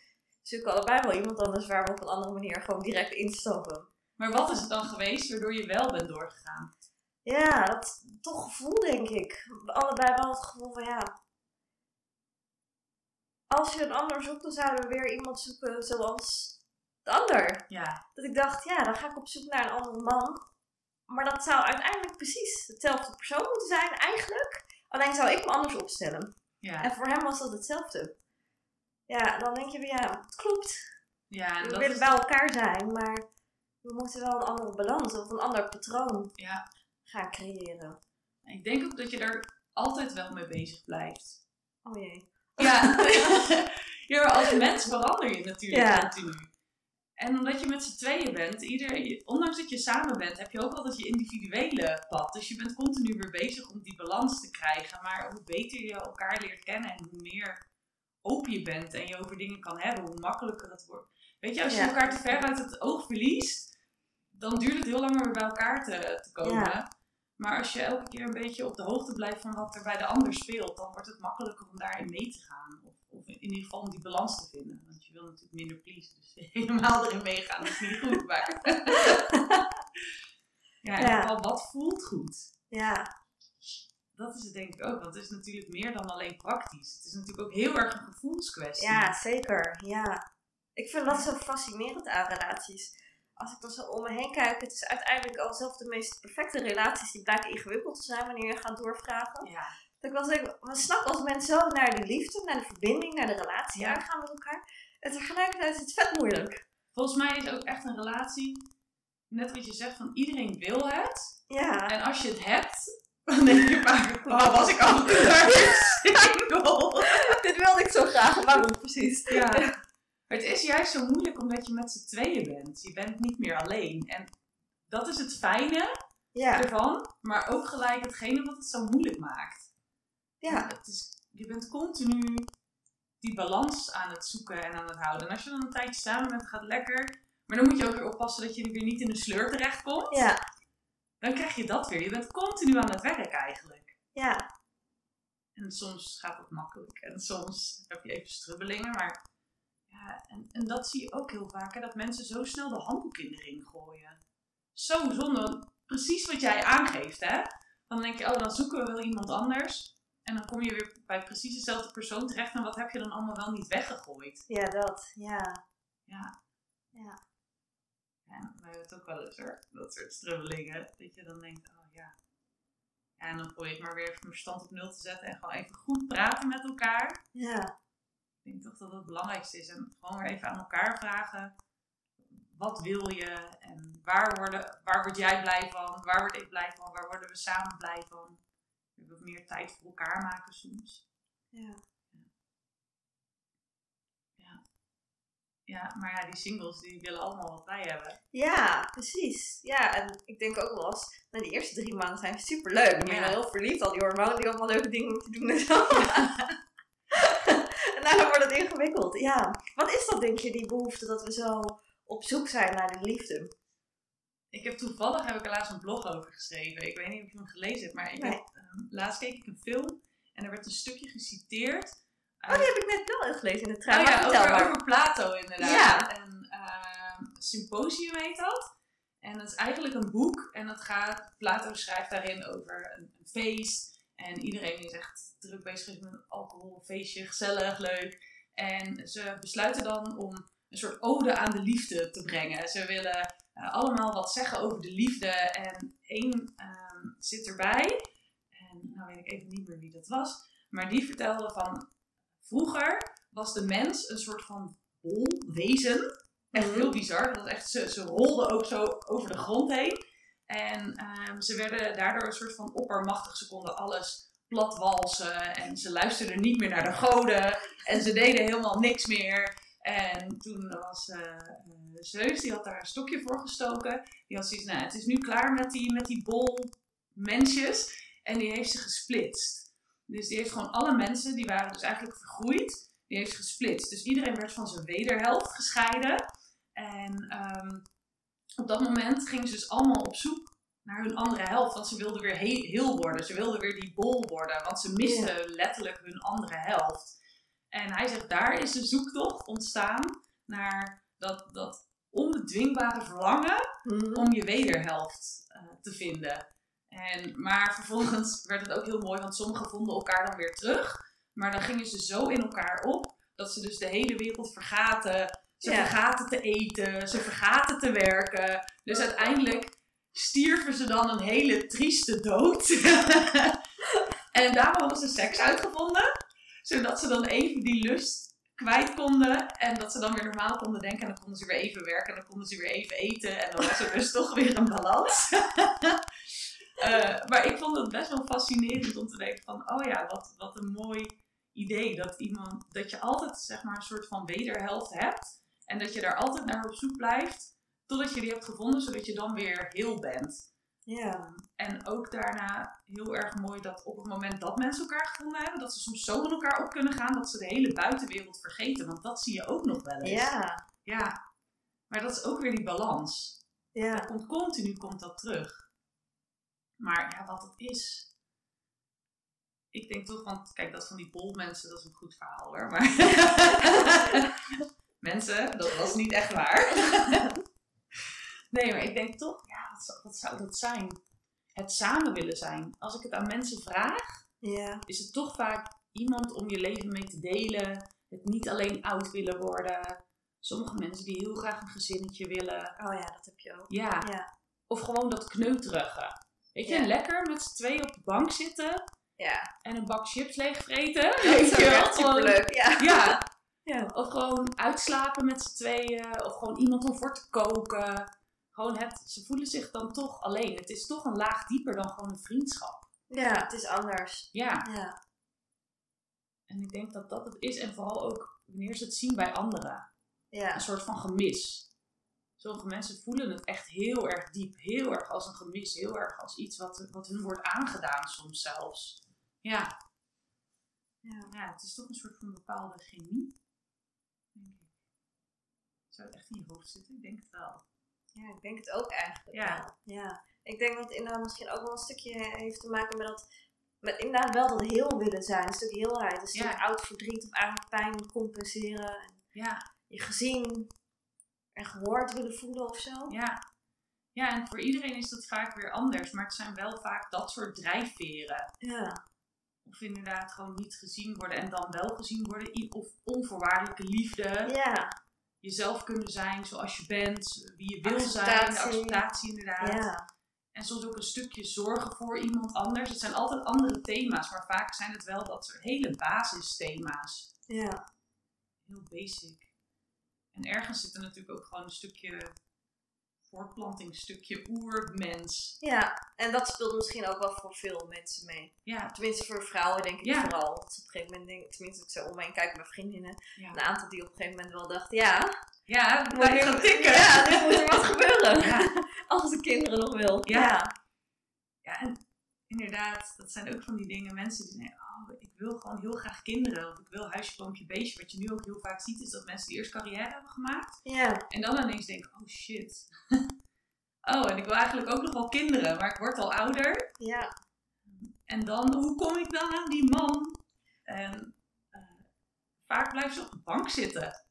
zoeken allebei wel iemand anders waar we op een andere manier gewoon direct instappen. Maar wat is het dan geweest waardoor je wel bent doorgegaan? Ja, dat toch gevoel denk ik. Allebei wel het gevoel van ja. Als je een ander zoekt, dan zouden we weer iemand zoeken zoals de ander. Ja, Dat ik dacht, ja, dan ga ik op zoek naar een andere man. Maar dat zou uiteindelijk precies hetzelfde persoon moeten zijn, eigenlijk. Alleen zou ik me anders opstellen. ja. En voor hem was dat hetzelfde. Ja, dan denk je weer, ja, het klopt. ja We willen bij elkaar zijn, maar we moeten wel een andere balans of een ander patroon ja. gaan creëren. Ik denk ook dat je daar altijd wel mee bezig blijft. Oh jee. Ja, ja maar als mens verander je natuurlijk Ja. continu. En omdat je met z'n tweeën bent, ieder, ondanks dat je samen bent, heb je ook altijd je individuele pad. Dus je bent continu weer bezig om die balans te krijgen. Maar hoe beter je elkaar leert kennen en hoe meer open je bent en je over dingen kan hebben, hoe makkelijker het wordt. Weet je, als je Ja. elkaar te ver uit het oog verliest, dan duurt het heel lang om weer bij elkaar te, te komen. Ja. Maar als je elke keer een beetje op de hoogte blijft van wat er bij de ander speelt, dan wordt het makkelijker om daarin mee te gaan. Of, of in ieder geval om die balans te vinden. Wil natuurlijk minder pleasen. Dus helemaal erin meegaan is niet goed. Maar ja, in Ja. ieder geval, wat voelt goed? Ja, Dat is het denk ik ook. Want het is natuurlijk meer dan alleen praktisch. Het is natuurlijk ook heel erg een gevoelskwestie. ja, zeker. Ja. Ik vind dat zo fascinerend aan relaties. Als ik dan zo om me heen kijk, het is uiteindelijk al zelf de meest perfecte relaties die blijken ingewikkeld te zijn wanneer je gaat doorvragen. Ja, Dat ik wel we als mens zo naar die liefde, naar de verbinding, naar de relatie Ja. aangaan met elkaar. En tegelijkertijd is het vet moeilijk. Volgens mij is ook echt een relatie, net wat je zegt, van iedereen wil het. Ja, En als je het hebt, dan denk je vaak, waar was ik al single? dit wilde ik zo graag. Waarom precies? Ja. Maar het is juist zo moeilijk omdat je met z'n tweeën bent. Je bent niet meer alleen. En dat is het fijne Ja, ervan, maar ook gelijk hetgene wat het zo moeilijk maakt. ja, Het is, je bent continu die balans aan het zoeken en aan het houden. En als je dan een tijdje samen bent, gaat het lekker. Maar dan moet je ook weer oppassen dat je weer niet in de sleur terechtkomt. ja, Dan krijg je dat weer. Je bent continu aan het werk eigenlijk. ja, En soms gaat het makkelijk. En soms heb je even strubbelingen. Maar ja, en, en dat zie je ook heel vaak. Hè, dat mensen zo snel de handdoek in de ring gooien. Zo zonde. Precies wat jij aangeeft. Hè? Dan denk je, oh dan zoeken we wel iemand anders. En dan kom je weer bij precies dezelfde persoon terecht. En wat heb je dan allemaal wel niet weggegooid? ja, dat, ja, Ja, ja. ja wij hebben het ook wel eens hoor. Dat soort strubbelingen. Dat je dan denkt, oh ja. Ja, en dan probeer je het maar weer even verstand op nul te zetten. En gewoon even goed praten met elkaar. Ja, Ik denk toch dat het het belangrijkste is. En gewoon weer even aan elkaar vragen. Wat wil je? En waar, worden, waar word jij blij van? Waar word ik blij van? Waar worden we samen blij van? We wat meer tijd voor elkaar maken soms. ja. Ja, maar ja, die singles die willen allemaal wat wij hebben. Ja, precies. Ja, en ik denk ook wel eens, nou, die eerste drie maanden zijn super leuk. Ben Ja. wel heel verliefd, al die hormonen die allemaal leuke dingen moeten doen en zo. en daarna wordt het ingewikkeld. Ja, wat is dat denk je, die behoefte dat we zo op zoek zijn naar de liefde? Ik heb toevallig heb ik er laatst een blog over geschreven. Ik weet niet of je hem gelezen hebt, maar ik Nee. heb, ehm, laatst keek ik een film en er werd een stukje geciteerd. Oh, die heb ik net wel gelezen in de trein. Oh ja, over, maar. over Plato inderdaad. Ja. En ehm, Symposium heet dat. En dat is eigenlijk een boek. En dat gaat, Plato schrijft daarin over een, een feest. En iedereen is echt druk bezig met een alcohol, feestje, gezellig, leuk. En ze besluiten dan om een soort ode aan de liefde te brengen. Ze willen eh, allemaal wat zeggen over de liefde. En één ehm, zit erbij. En nou weet ik even niet meer wie dat was. Maar die vertelde van vroeger was de mens een soort van bol wezen. Echt Mhm. heel bizar. Dat echt, ze, ze rolden ook zo over de grond heen. En ehm, ze werden daardoor een soort van oppermachtig. Ze konden alles platwalsen. En ze luisterden niet meer naar de goden. En ze deden helemaal niks meer. En toen was eh, Zeus, die had daar een stokje voor gestoken. Die had zoiets, nou het is nu klaar met die, met die bol mensjes. En die heeft ze gesplitst. Dus die heeft gewoon alle mensen, die waren dus eigenlijk vergroeid, die heeft gesplitst. Dus iedereen werd van zijn wederhelft gescheiden. En ehm, op dat moment gingen ze dus allemaal op zoek naar hun andere helft. Want ze wilden weer he- heel worden. Ze wilden weer die bol worden. Want ze misten letterlijk hun andere helft. En hij zegt, daar is de zoektocht ontstaan naar dat, dat onbedwingbare verlangen Mhm. om je wederhelft eh, te vinden. En, maar vervolgens werd het ook heel mooi, want sommigen vonden elkaar dan weer terug. Maar dan gingen ze zo in elkaar op dat ze dus de hele wereld vergaten. Ze Ja. vergaten te eten, ze vergaten te werken. Dus uiteindelijk stierven ze dan een hele trieste dood. en daarom hadden ze seks uitgevonden, zodat ze dan even die lust kwijt konden. En dat ze dan weer normaal konden denken. En dan konden ze weer even werken. En dan konden ze weer even eten. En dan was er dus toch weer een balans. Eh, maar ik vond het best wel fascinerend om te denken van... Oh ja, wat, wat een mooi idee. Dat, iemand, dat je altijd zeg maar een soort van wederhelft hebt. En dat je daar altijd naar op zoek blijft. Totdat je die hebt gevonden. Zodat je dan weer heel bent. Ja. En ook daarna heel erg mooi dat op het moment dat mensen elkaar gevonden hebben, dat ze soms zo in elkaar op kunnen gaan dat ze de hele buitenwereld vergeten. Want dat zie je ook nog wel eens. Ja. Ja. Maar dat is ook weer die balans. Ja. Dat komt continu komt dat terug. Maar ja, wat het is. Ik denk toch, want kijk, dat van die polmensen, dat is een goed verhaal hoor. Maar mensen, dat was niet echt waar. nee, maar ik denk toch, wat zou, wat zou dat zijn? Het samen willen zijn. Als ik het aan mensen vraag, Ja. is het toch vaak iemand om je leven mee te delen. Het niet alleen oud willen worden. Sommige mensen die heel graag een gezinnetje willen. Oh ja, dat heb je ook. Ja. Ja. Of gewoon dat kneuterige. Weet je, Ja. lekker met z'n tweeën op de bank zitten Ja. en een bak chips leegvreten. Dat Weet is je wel? Gewoon- superleuk. Ja. Ja. Ja. Of gewoon uitslapen met z'n tweeën. Of gewoon iemand om voor te koken. Gewoon het, ze voelen zich dan toch alleen. Het is toch een laag dieper dan gewoon een vriendschap. Ja, het is anders. Ja. Ja. En ik denk dat dat het is. En vooral ook wanneer ze het zien bij anderen. Ja. Een soort van gemis. Sommige mensen voelen het echt heel erg diep. Heel erg als een gemis. Heel erg als iets wat, wat hun wordt aangedaan soms zelfs. Ja. Ja. ja, het is toch een soort van bepaalde chemie. Denk ik. Zou het echt in je hoofd zitten? Ik denk het wel. Ja, ik denk het ook eigenlijk Ja. Ja. Ik denk dat het inderdaad misschien ook wel een stukje heeft te maken met dat... Met inderdaad wel dat heel willen zijn. Een stuk heelheid. Een stuk Ja. oud verdriet of eigenlijk pijn compenseren. En Ja, je gezien en gehoord willen voelen of zo. ja. Ja, en voor iedereen is dat vaak weer anders. Maar het zijn wel vaak dat soort drijfveren. Ja. Of inderdaad gewoon niet gezien worden en dan wel gezien worden. Of onvoorwaardelijke liefde. Ja. Jezelf kunnen zijn zoals je bent. Wie je wil zijn. De acceptatie inderdaad. Ja. En soms ook een stukje zorgen voor iemand anders. Het zijn altijd andere thema's. Maar vaak zijn het wel dat soort hele basisthema's. Ja. Heel basic. En ergens zit er natuurlijk ook gewoon een stukje voortplanting. Een stukje oermens. Ja. En dat speelt misschien ook wel voor veel mensen mee. Ja, Tenminste voor vrouwen denk ik Ja. vooral. Dat op een gegeven moment denken, tenminste ik zou om me heen kijken bij vriendinnen. ja. Een aantal die op een gegeven moment wel dachten, ja, ja moet nu- gaan tikken. Ja, nu moet er wat gebeuren. Ja. Als de kinderen nog wil. Ja. Ja. Ja, en inderdaad, dat zijn ook van die dingen. Mensen die denken, wil gewoon heel graag kinderen. Of ik wil huisje, boompje, beestje. Wat je nu ook heel vaak ziet, is dat mensen die eerst carrière hebben gemaakt. Ja. En dan ineens denken, oh shit. oh, en ik wil eigenlijk ook nog wel kinderen. Maar ik word al ouder. Ja. En dan, hoe kom ik dan aan die man? En eh, vaak blijven ze op de bank zitten.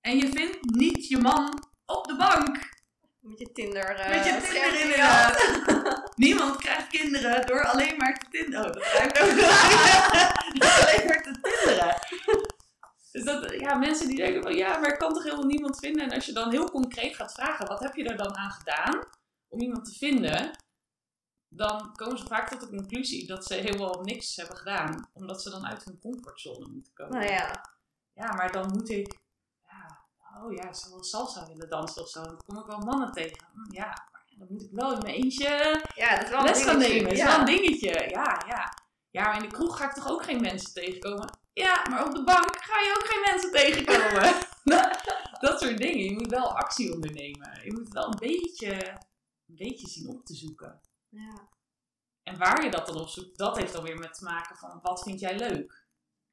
En je vindt niet je man op de bank. Met je Tinder. Met je Tinder inderdaad. Niemand krijgt kinderen door alleen maar te tinderen. Oh, dat ruikt ook Door alleen maar te tinderen. Dus dat, ja, mensen die denken van ja, maar ik kan toch helemaal niemand vinden. En als je dan heel concreet gaat vragen, wat heb je er dan aan gedaan om iemand te vinden? Dan komen ze vaak tot de conclusie dat ze helemaal niks hebben gedaan. Omdat ze dan uit hun comfortzone moeten komen. Nou ja. Ja, maar dan moet ik. Oh ja, ik zou wel salsa willen dansen of zo. Dan kom ik wel mannen tegen. Hm, Ja, maar dan moet ik wel in mijn eentje Ja, dat is wel les gaan nemen. is Ja. wel een dingetje. Ja, ja. Ja, maar in de kroeg ga ik toch ook geen mensen tegenkomen? Ja, maar op de bank ga je ook geen mensen tegenkomen. dat soort dingen. Je moet wel actie ondernemen. Je moet wel een beetje, een beetje zien op te zoeken. Ja. En waar je dat dan op zoekt, dat heeft dan weer met te maken van wat vind jij leuk?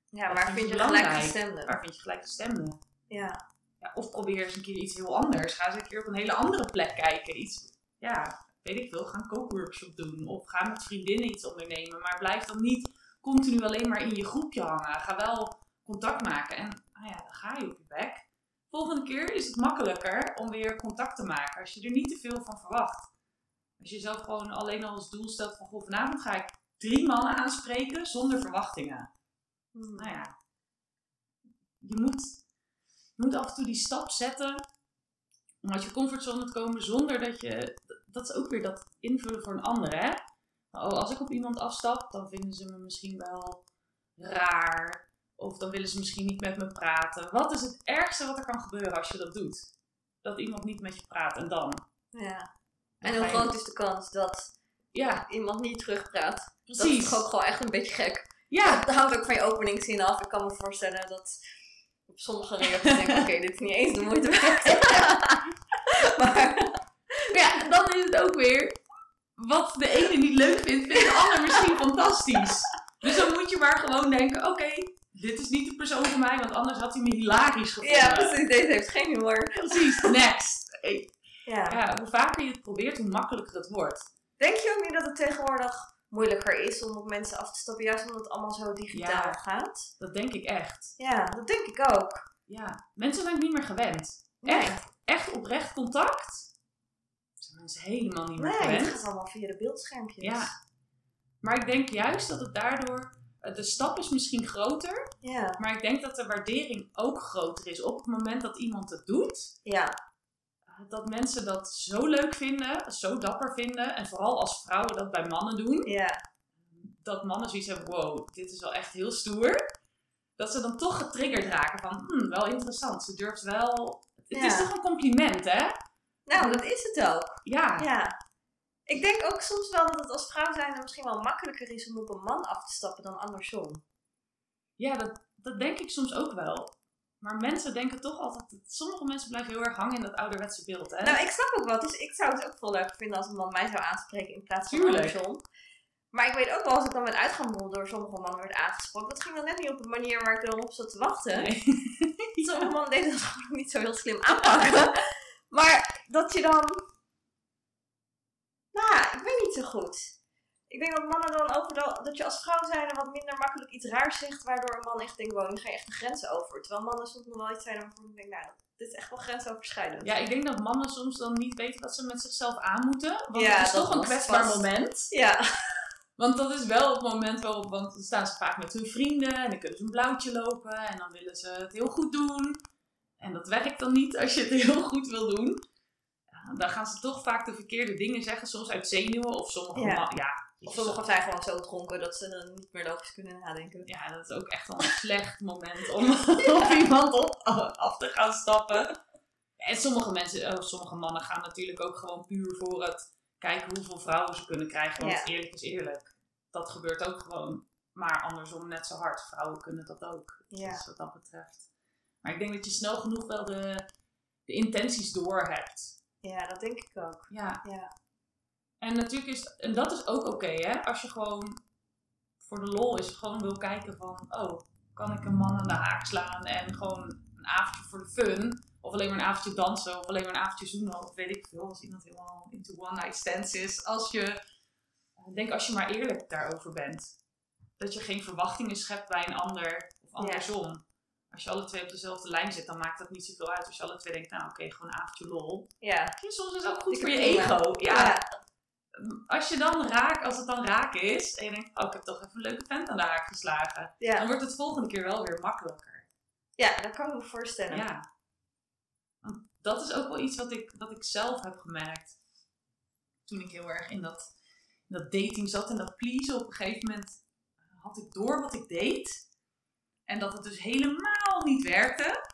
Ja, Wat maar vind vind je je belangrijk? gelijkgestemden? Waar vind je gelijkgestemden? Ja. Ja, of probeer eens een keer iets heel anders. Ga eens een keer op een hele andere plek kijken. Iets, ja, weet ik veel. Ga een kookworkshop doen. Of ga met vriendinnen iets ondernemen. Maar blijf dan niet continu alleen maar in je groepje hangen. Ga wel contact maken. En nou ja, dan ga je op je bek. volgende keer is het makkelijker om weer contact te maken. Als je er niet te veel van verwacht. Als je zelf gewoon alleen al als doel stelt van goh, vanavond ga ik drie mannen aanspreken zonder verwachtingen. Hmm. Nou ja, je moet, je moet af en toe die stap zetten om uit je comfortzone te komen zonder dat je, dat is ook weer dat invullen voor een ander hè. Oh, als ik op iemand afstap, dan vinden ze me misschien wel raar. Of dan willen ze misschien niet met me praten. Wat is het ergste wat er kan gebeuren als je dat doet? Dat iemand niet met je praat en dan? Ja. En hoe groot is de kans dat Ja, iemand niet terugpraat? Dat precies. is toch ook gewoon echt een beetje gek. Ja, Dat hangt ook van je openingszin af. Ik kan me voorstellen dat op sommige reacties denk ik, oké, dit is niet eens de moeite waard. maar ja, dan is het ook weer. Wat de ene niet leuk vindt, vindt de ander misschien fantastisch. Dus dan moet je maar gewoon denken: oké, dit is niet de persoon voor mij, want anders had hij me hilarisch gevonden. ja, precies, deze heeft geen humor. Precies, next. Hey, Ja. Ja, hoe vaker je het probeert, hoe makkelijker het wordt. Denk je ook niet dat het tegenwoordig moeilijker is om op mensen af te stappen, juist omdat het allemaal zo digitaal Ja. gaat? Dat denk ik echt. Ja, dat denk ik ook. Ja, mensen zijn het niet meer gewend. Nee. Echt, echt oprecht contact zijn mensen helemaal niet meer Nee, het gewend. gaat allemaal via de beeldschermpjes. Ja. Maar ik denk juist dat het daardoor, eh, de stap is misschien groter, Ja. maar ik denk dat de waardering ook groter is op het moment dat iemand het doet. Ja. Dat mensen dat zo leuk vinden, zo dapper vinden. En vooral als vrouwen dat bij mannen doen. Ja. Dat mannen zoiets hebben, wow, dit is wel echt heel stoer. Dat ze dan toch getriggerd raken van, hmm, wel interessant. Ze durft wel... Het is toch een compliment, hè? Nou, dat is het ook. Ja. Ja. Ik denk ook soms wel dat het als vrouw zijn misschien wel makkelijker is om op een man af te stappen dan andersom. Ja, dat, dat denk ik soms ook wel. Maar mensen denken toch altijd... Sommige mensen blijven heel erg hangen in dat ouderwetse beeld, hè? Nou, ik snap ook wat. Dus ik zou het ook veel leuker vinden als een man mij zou aanspreken in plaats van Tuurlijk. andersom. Maar ik weet ook wel, als ik dan met uitgaan door sommige mannen werd aangesproken, dat ging dan net niet op een manier waar ik dan op zat te wachten. Nee. Sommige mannen deden dat gewoon niet zo heel slim aanpakken. maar dat je dan... Nou, ik weet niet zo goed. Ik denk dat mannen dan ook dat je als vrouw zijn wat minder makkelijk iets raars zegt, waardoor een man echt denkt, wow, nu ga je echt de grenzen over. Terwijl mannen soms nog wel iets zijn waarvan ik denk, nou, dit is echt wel grensoverschrijdend. Ja, ik denk dat mannen soms dan niet weten wat ze met zichzelf aan moeten. Want Ja, het is toch een kwetsbaar vast. moment. Ja, Want dat is wel het moment waarop, want dan staan ze vaak met hun vrienden en dan kunnen ze een blauwtje lopen en dan willen ze het heel goed doen. En dat werkt dan niet als je het heel goed wil doen. Ja, dan gaan ze toch vaak de verkeerde dingen zeggen, soms uit zenuwen of sommige ja, of sommigen zijn gewoon zo dronken dat ze dan niet meer logisch kunnen nadenken. ja, dat is ook echt wel een slecht moment om op iemand op, af te gaan stappen. En sommige mensen, oh, sommige mannen gaan natuurlijk ook gewoon puur voor het kijken hoeveel vrouwen ze kunnen krijgen. Want Ja. eerlijk is eerlijk, dat gebeurt ook gewoon. Maar andersom net zo hard. Vrouwen kunnen dat ook. Ja. Dus wat dat betreft. Maar ik denk dat je snel genoeg wel de, de intenties door hebt. Ja, dat denk ik ook. Ja. Ja. En natuurlijk is, en dat is ook oké hè. Als je gewoon voor de lol is, gewoon wil kijken van, oh, kan ik een man aan de haak slaan en gewoon een avondje voor de fun. Of alleen maar een avondje dansen, of alleen maar een avondje zoenen, of weet ik veel. Als iemand helemaal into one night stands is. Als je, ik denk als je maar eerlijk daarover bent. Dat je geen verwachtingen schept bij een ander, of andersom. Als je alle twee op dezelfde lijn zit, dan maakt dat niet zoveel uit. Als je alle twee denkt, nou oké, gewoon een avondje lol. Ja. Soms is het ook goed Ik voor je ego. Ja, Ja. Als je dan raak, als het dan raak is en je denkt, oh, ik heb toch even een leuke vent aan de haak geslagen. Dan wordt het volgende keer wel weer makkelijker. ja, dat kan ik me voorstellen. Ja. Want dat is ook wel iets wat ik, wat ik zelf heb gemerkt. Toen ik heel erg in dat, in dat dating zat en dat pleasen. Op een gegeven moment had ik door wat ik deed. En dat het dus helemaal niet werkte.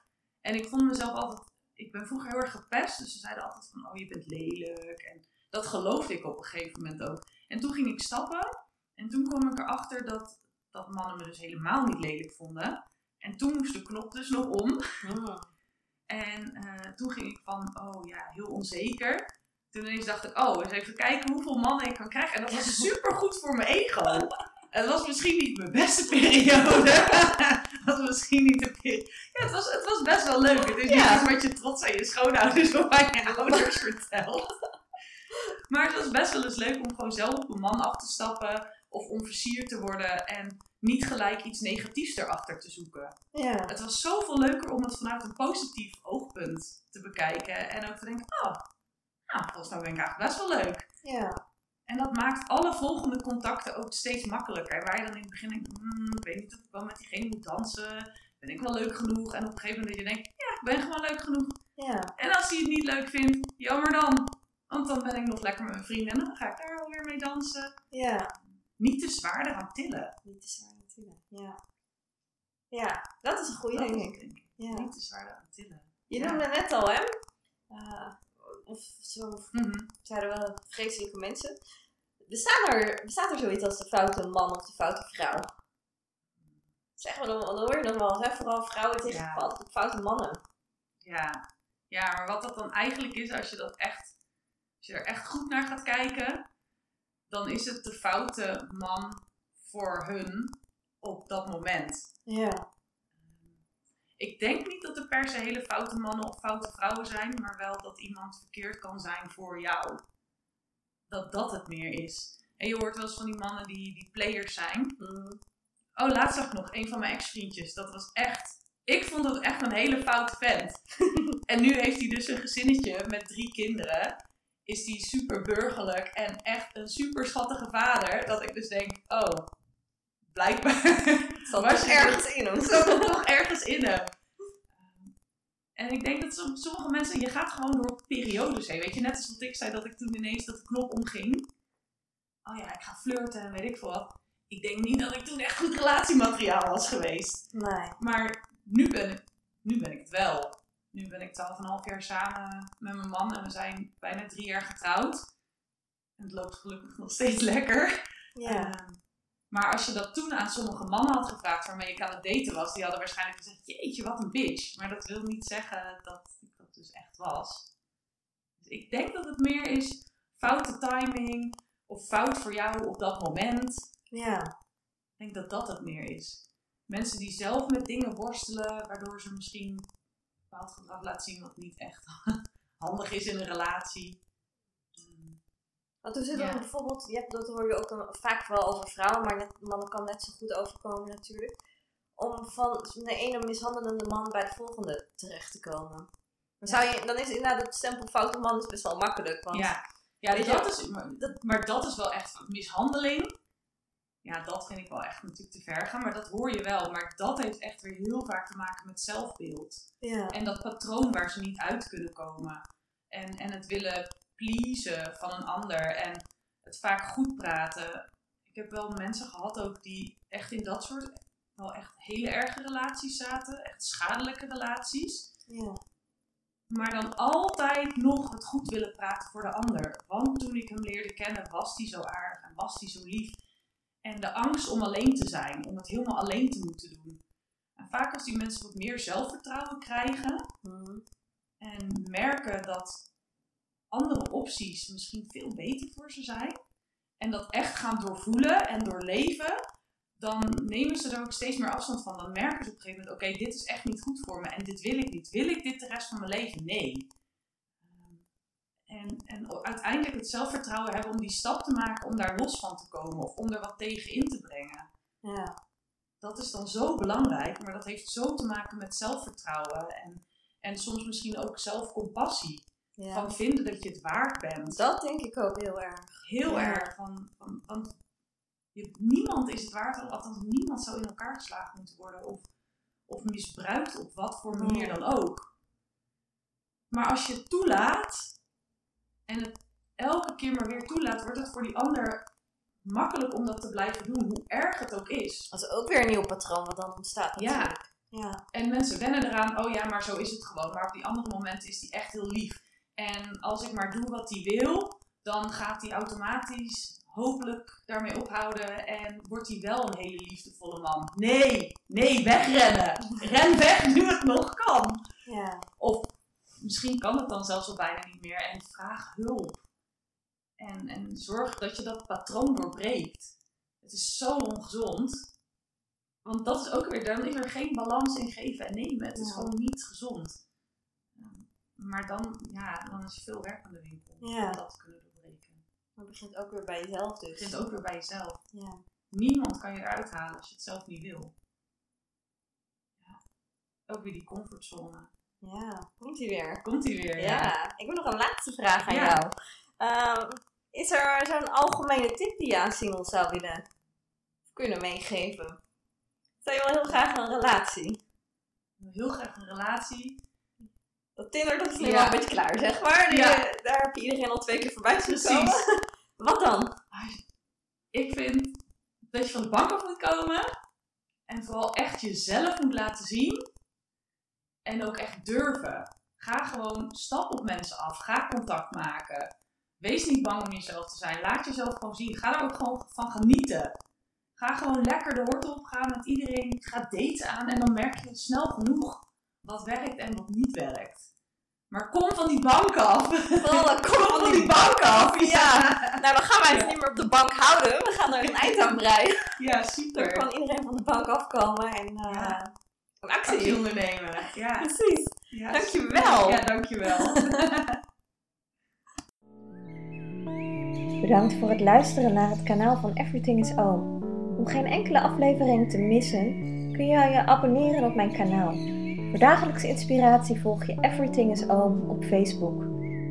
En ik vond mezelf altijd... Ik ben vroeger heel erg gepest. Dus ze zeiden altijd van, oh je bent lelijk. En dat geloofde ik op een gegeven moment ook. En toen ging ik stappen. En toen kwam ik erachter dat, dat mannen me dus helemaal niet lelijk vonden. En toen moest de knop dus nog om. Hmm. En eh, toen ging ik van, oh ja, heel onzeker. Toen ineens dacht ik, oh, eens even kijken hoeveel mannen ik kan krijgen. En dat was super goed voor mijn ego. Het was misschien niet mijn beste periode. Het was misschien niet de periode. Ja, het was, het was best wel leuk. Het is Ja. niet iets wat je trots aan je schoonouders of aan je ouders vertelt. Maar het was best wel eens leuk om gewoon zelf op een man af te stappen. of om versierd te worden en niet gelijk iets negatiefs erachter te zoeken. Ja. Het was zoveel leuker om het vanuit een positief oogpunt te bekijken en ook te denken, oh, nou, volgens mij ben ik eigenlijk best wel leuk. Ja. En dat maakt alle volgende contacten ook steeds makkelijker. Waar je dan in het begin denkt, "Hmm, ik weet niet of ik wel met diegene moet dansen. Ben ik wel leuk genoeg? En op een gegeven moment dat je denkt, ja, ik ben gewoon leuk genoeg. Ja. En als hij het niet leuk vindt, jammer dan. Want dan ben ik nog lekker met mijn vrienden en dan ga ik daar alweer mee dansen. Ja. Niet te zwaar eraan tillen. Niet te zwaar natuurlijk. Ja. Ja, dat is een goede, denk ik. het, denk ik. Ja. Niet te zwaar eraan tillen. Je Ja. noemde net al, hè? Eh, of zo Mhm. zeiden we vreselijke mensen. Bestaan er, bestaat er zoiets als de foute man of de foute vrouw? Zeg maar, dan, dan hoor je nog wel eens, hè? vooral vrouwen tegen Ja. foute, foute mannen. Ja. ja, maar wat dat dan eigenlijk is, als je dat echt, als je er echt goed naar gaat kijken, dan is het de foute man voor hun op dat moment. Ja. Ik denk niet dat er per se hele foute mannen of foute vrouwen zijn, maar wel dat iemand verkeerd kan zijn voor jou. Dat dat het meer is. En je hoort wel eens van die mannen die, die players zijn. Mm. Oh, laatst zag ik nog een van mijn ex-vriendjes. Dat was echt. Ik vond dat echt een hele foute vent. en nu heeft hij dus een gezinnetje met drie kinderen. Is die super burgerlijk en echt een super schattige vader. Dat ik dus denk, oh, blijkbaar. Zat Was ergens in hem. zat er toch ergens in hem. En ik denk dat som- sommige mensen, je gaat gewoon door periodes heen. Weet je, net als wat ik zei, dat ik toen ineens dat knop omging. Oh ja, ik ga flirten en weet ik veel wat. Ik denk niet dat ik toen echt goed relatiemateriaal was geweest. Nee. Maar nu ben ik, nu ben ik het wel. Nu ben ik 12,5 jaar samen met mijn man en we zijn bijna drie jaar getrouwd. En het loopt gelukkig nog steeds lekker. Ja. Ehm, maar als je dat toen aan sommige mannen had gevraagd waarmee ik aan het daten was, die hadden waarschijnlijk gezegd: Jeetje, wat een bitch. Maar dat wil niet zeggen dat ik dat dus echt was. Dus ik denk dat het meer is foute timing of fout voor jou op dat moment. Ja. Ik denk dat dat het meer is. Mensen die zelf met dingen worstelen, waardoor ze misschien bepaald gedrag laten zien wat niet echt handig is in een relatie. Ehm, Want hoe zit Ja. dat bijvoorbeeld, je hebt, dat hoor je ook dan vaak wel over vrouwen, maar net, mannen kan net zo goed overkomen natuurlijk. Om van de ene mishandelende man bij de volgende terecht te komen. Dan, zou je, dan is inderdaad het stempel foute man is best wel makkelijk. Want Ja, ja dat is, maar, dat, maar dat is wel echt mishandeling. Ja, dat vind ik wel echt natuurlijk te ver gaan, maar dat hoor je wel. Maar dat heeft echt weer heel vaak te maken met zelfbeeld. ja. En dat patroon waar ze niet uit kunnen komen. En, en het willen pleasen van een ander. En het vaak goed praten. Ik heb wel mensen gehad ook die echt in dat soort wel echt hele erge relaties zaten. Echt schadelijke relaties. ja. Maar dan altijd nog het goed willen praten voor de ander. Want toen ik hem leerde kennen, was hij zo aardig en was hij zo lief. En de angst om alleen te zijn, om het helemaal alleen te moeten doen. En vaak als die mensen wat meer zelfvertrouwen krijgen Mhm. en merken dat andere opties misschien veel beter voor ze zijn. En dat echt gaan doorvoelen en doorleven. Dan nemen ze er ook steeds meer afstand van. Dan merken ze op een gegeven moment: oké, dit is echt niet goed voor me en dit wil ik niet. Wil ik dit de rest van mijn leven? Nee. En, en uiteindelijk het zelfvertrouwen hebben om die stap te maken om daar los van te komen of om er wat tegen in te brengen. ja. Dat is dan zo belangrijk, maar dat heeft zo te maken met zelfvertrouwen en, en soms misschien ook zelfcompassie. ja. Van vinden dat je het waard bent. Dat denk ik ook heel erg. Heel Ja. erg. Van, van, want je, niemand is het waard, althans niemand zou in elkaar geslagen moeten worden of, of misbruikt op wat voor manier dan ook. Maar als je het toelaat en het elke keer maar weer toelaat, wordt het voor die ander makkelijk om dat te blijven doen, hoe erg het ook is. Dat is ook weer een nieuw patroon wat dan ontstaat Ja. natuurlijk. Ja. En mensen wennen eraan, oh ja, maar zo is het gewoon. Maar op die andere momenten is die echt heel lief. En als ik maar doe wat hij wil, dan gaat hij automatisch hopelijk daarmee ophouden en wordt hij wel een hele liefdevolle man. Nee, nee, wegrennen. Ren weg nu het nog kan. Ja. Of misschien kan het dan zelfs al bijna niet meer en vraag hulp. En, en zorg dat je dat patroon doorbreekt. Het is zo ongezond. Want dat is ook weer, dan is er geen balans in geven en nemen. Het is Ja. gewoon niet gezond. Ja, Maar dan, ja, dan is veel werk aan de winkel Ja. om dat te kunnen doorbreken. Maar het begint ook weer bij jezelf Het dus. begint ook weer bij jezelf. Ja. Niemand kan je eruit halen als je het zelf niet wil. Ja. Ook weer die comfortzone. Ja, komt ie weer. Komt ie weer. Ja. ik heb nog een laatste vraag aan Ja. jou. Ehm, is er zo'n algemene tip die je aan singles zou willen kunnen meegeven? Stel je wel heel graag een relatie? Wil Heel graag een relatie. Dat Tinder dat is nu Ja. wel een beetje klaar, zeg maar. Die, eh, Daar heb je iedereen al twee keer voorbij zien Precies. komen. Wat dan? Ik vind dat je van de bank af moet komen. En vooral echt jezelf moet laten zien. En ook echt durven. Ga gewoon stap op mensen af. Ga contact maken. Wees niet bang om jezelf te zijn. Laat jezelf gewoon zien. Ga er ook gewoon van genieten. Ga gewoon lekker de hort op. Ga met iedereen. Ga daten aan. En dan merk je snel genoeg wat werkt en wat niet werkt. Maar kom van die bank af. Kom Kom van die bank af. Ja. Nou, dan gaan wij het Ja. niet meer op de bank houden. We gaan er een eind aan breien. Ja, Dan super. kan iedereen van de bank afkomen en eh Ja. Een actie. actie ondernemen. Ja. Precies. ja Dankjewel. Ja, dankjewel. Bedankt voor het luisteren naar het kanaal van Everything is Oom. Om geen enkele aflevering te missen, kun je je abonneren op mijn kanaal. Voor dagelijkse inspiratie volg je Everything is Oom op Facebook.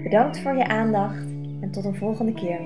Bedankt voor je aandacht en tot een volgende keer.